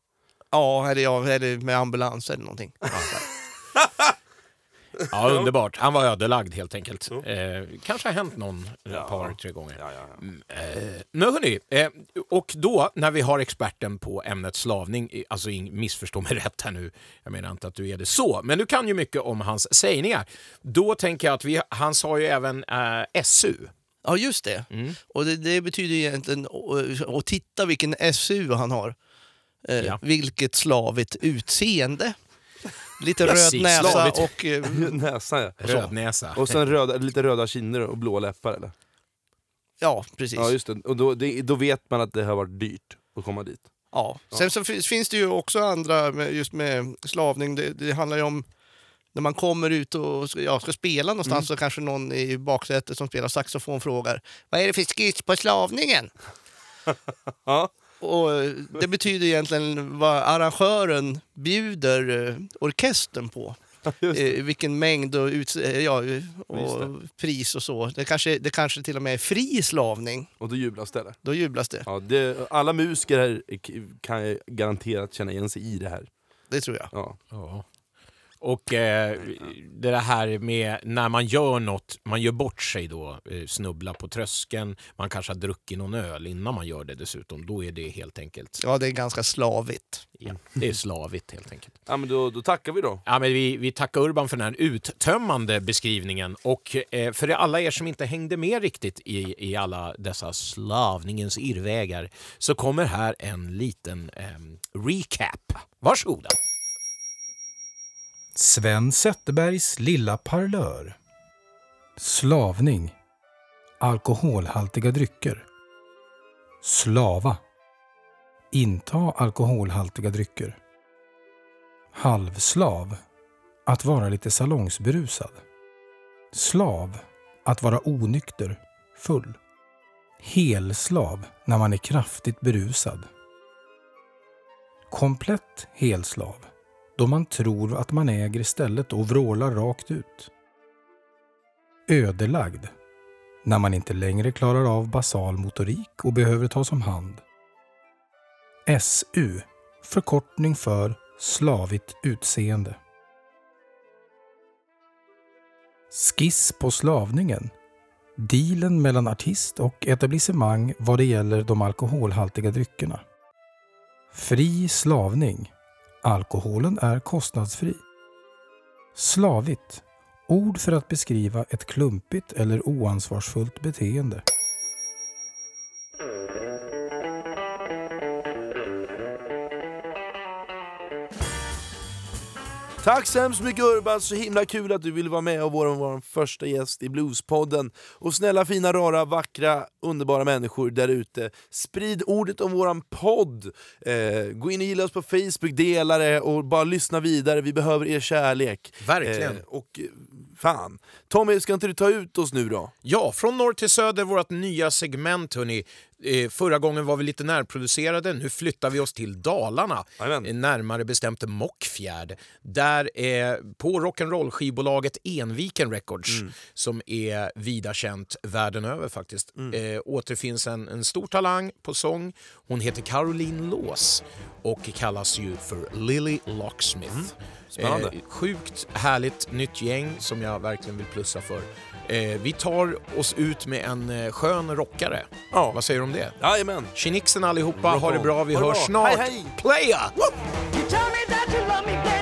Ja, eller, ja, eller med ambulans eller någonting. Ja, underbart. Han var ödelagd helt enkelt. Eh, kanske har hänt någon ett par, tre gånger. Ja, ja, ja. Mm, eh, men hörni, eh, och då när vi har experten på ämnet slavning, alltså missförstå mig rätt här nu, jag menar inte att du är det så, men du kan ju mycket om hans sägningar. Då tänker jag att vi, han sa ju även eh, SU. Ja, just det. Mm. Och det, det betyder ju egentligen, och, och titta vilken SU han har. Eh, Ja. Vilket slavigt utseende. Lite Precis, röd näsa slavigt. och... Eh, Näsan ja. Rödnäsa. Och sen röda, lite röda kinder och blå läppar eller? ja, precis. Ja just det, och då, det, då vet man att det har varit dyrt att komma dit. Ja. Sen så finns, finns det ju också andra, med, just med slavning, det, det handlar ju om när man kommer ut och ska, ja, ska spela någonstans Mm. så kanske någon i baksätet som spelar saxofon frågar Vad är det för skiss på slavningen? Ja. Och eh, det betyder egentligen vad arrangören bjuder eh, orkestern på. Eh, vilken mängd och, ut, eh, ja, Just och pris och så. Det kanske, det kanske till och med är fri slavning. Och då jublas det eller? Då jublas det. Ja, det, alla musiker här kan garanterat känna igen sig i det här. Det tror jag. Ja. Ja. Och eh, det här med när man gör något, man gör bort sig då, eh, snubblar på tröskeln, man kanske har druckit någon öl innan man gör det dessutom, då är det helt enkelt, Ja, det är ganska slavigt. ja, det är slavigt helt enkelt. ja men då, då tackar vi då. Ja, men vi, vi tackar Urban för den här uttömmande beskrivningen. Och eh, för alla er som inte hängde med riktigt i, i alla dessa slavningens irrvägar så kommer här en liten eh, recap. Varsågoda. Sven Zetterbergs lilla parlör. Slavning. Alkoholhaltiga drycker. Slava. Inta alkoholhaltiga drycker. Halvslav. Att vara lite salongsberusad. Slav. Att vara onykter, full. Helslav när man är kraftigt berusad. Komplett helslav då man tror att man äger stället och vrålar rakt ut. Ödelagd när man inte längre klarar av basal motorik och behöver tas om hand. SU förkortning för slavigt utseende. Skiss på slavningen. Dealen mellan artist och etablissemang vad det gäller de alkoholhaltiga dryckerna. Fri slavning. Alkoholen är kostnadsfri. Slavigt. Ord för att beskriva ett klumpigt eller oansvarsfullt beteende. Tack så hemskt mycket Urban, så himla kul att du ville vara med och vara vår första gäst i Bluespodden. Och snälla, fina, rara, vackra, underbara människor där ute, sprid ordet om våran podd. Eh, gå in och gilla oss på Facebook, dela det och bara lyssna vidare, vi behöver er kärlek. Verkligen. Eh, och fan, Tommy, ska inte du ta ut oss nu då? Ja, från norr till söder, vårt nya segment hörni. Eh, förra gången var vi lite närproducerade, nu flyttar vi oss till Dalarna. Eh, Närmare bestämt Mockfjärd. Där eh, på rock'n'roll skivbolaget Enviken Records, Mm. som är vida känt världen över faktiskt, eh, återfinns en, en stor talang på sång. Hon heter Caroline Lås och kallas ju för Lily Locksmith. Mm. Spännande. Eh, sjukt härligt nytt gäng som jag verkligen vill plussa för. Eh, vi tar oss ut med en eh, skön rockare. Ja. Vad säger du om det? Jajamän. Tjenixen allihopa, Rock ha det on. bra, vi Ha det hörs bra. snart. Hej, hej. Playa! You turn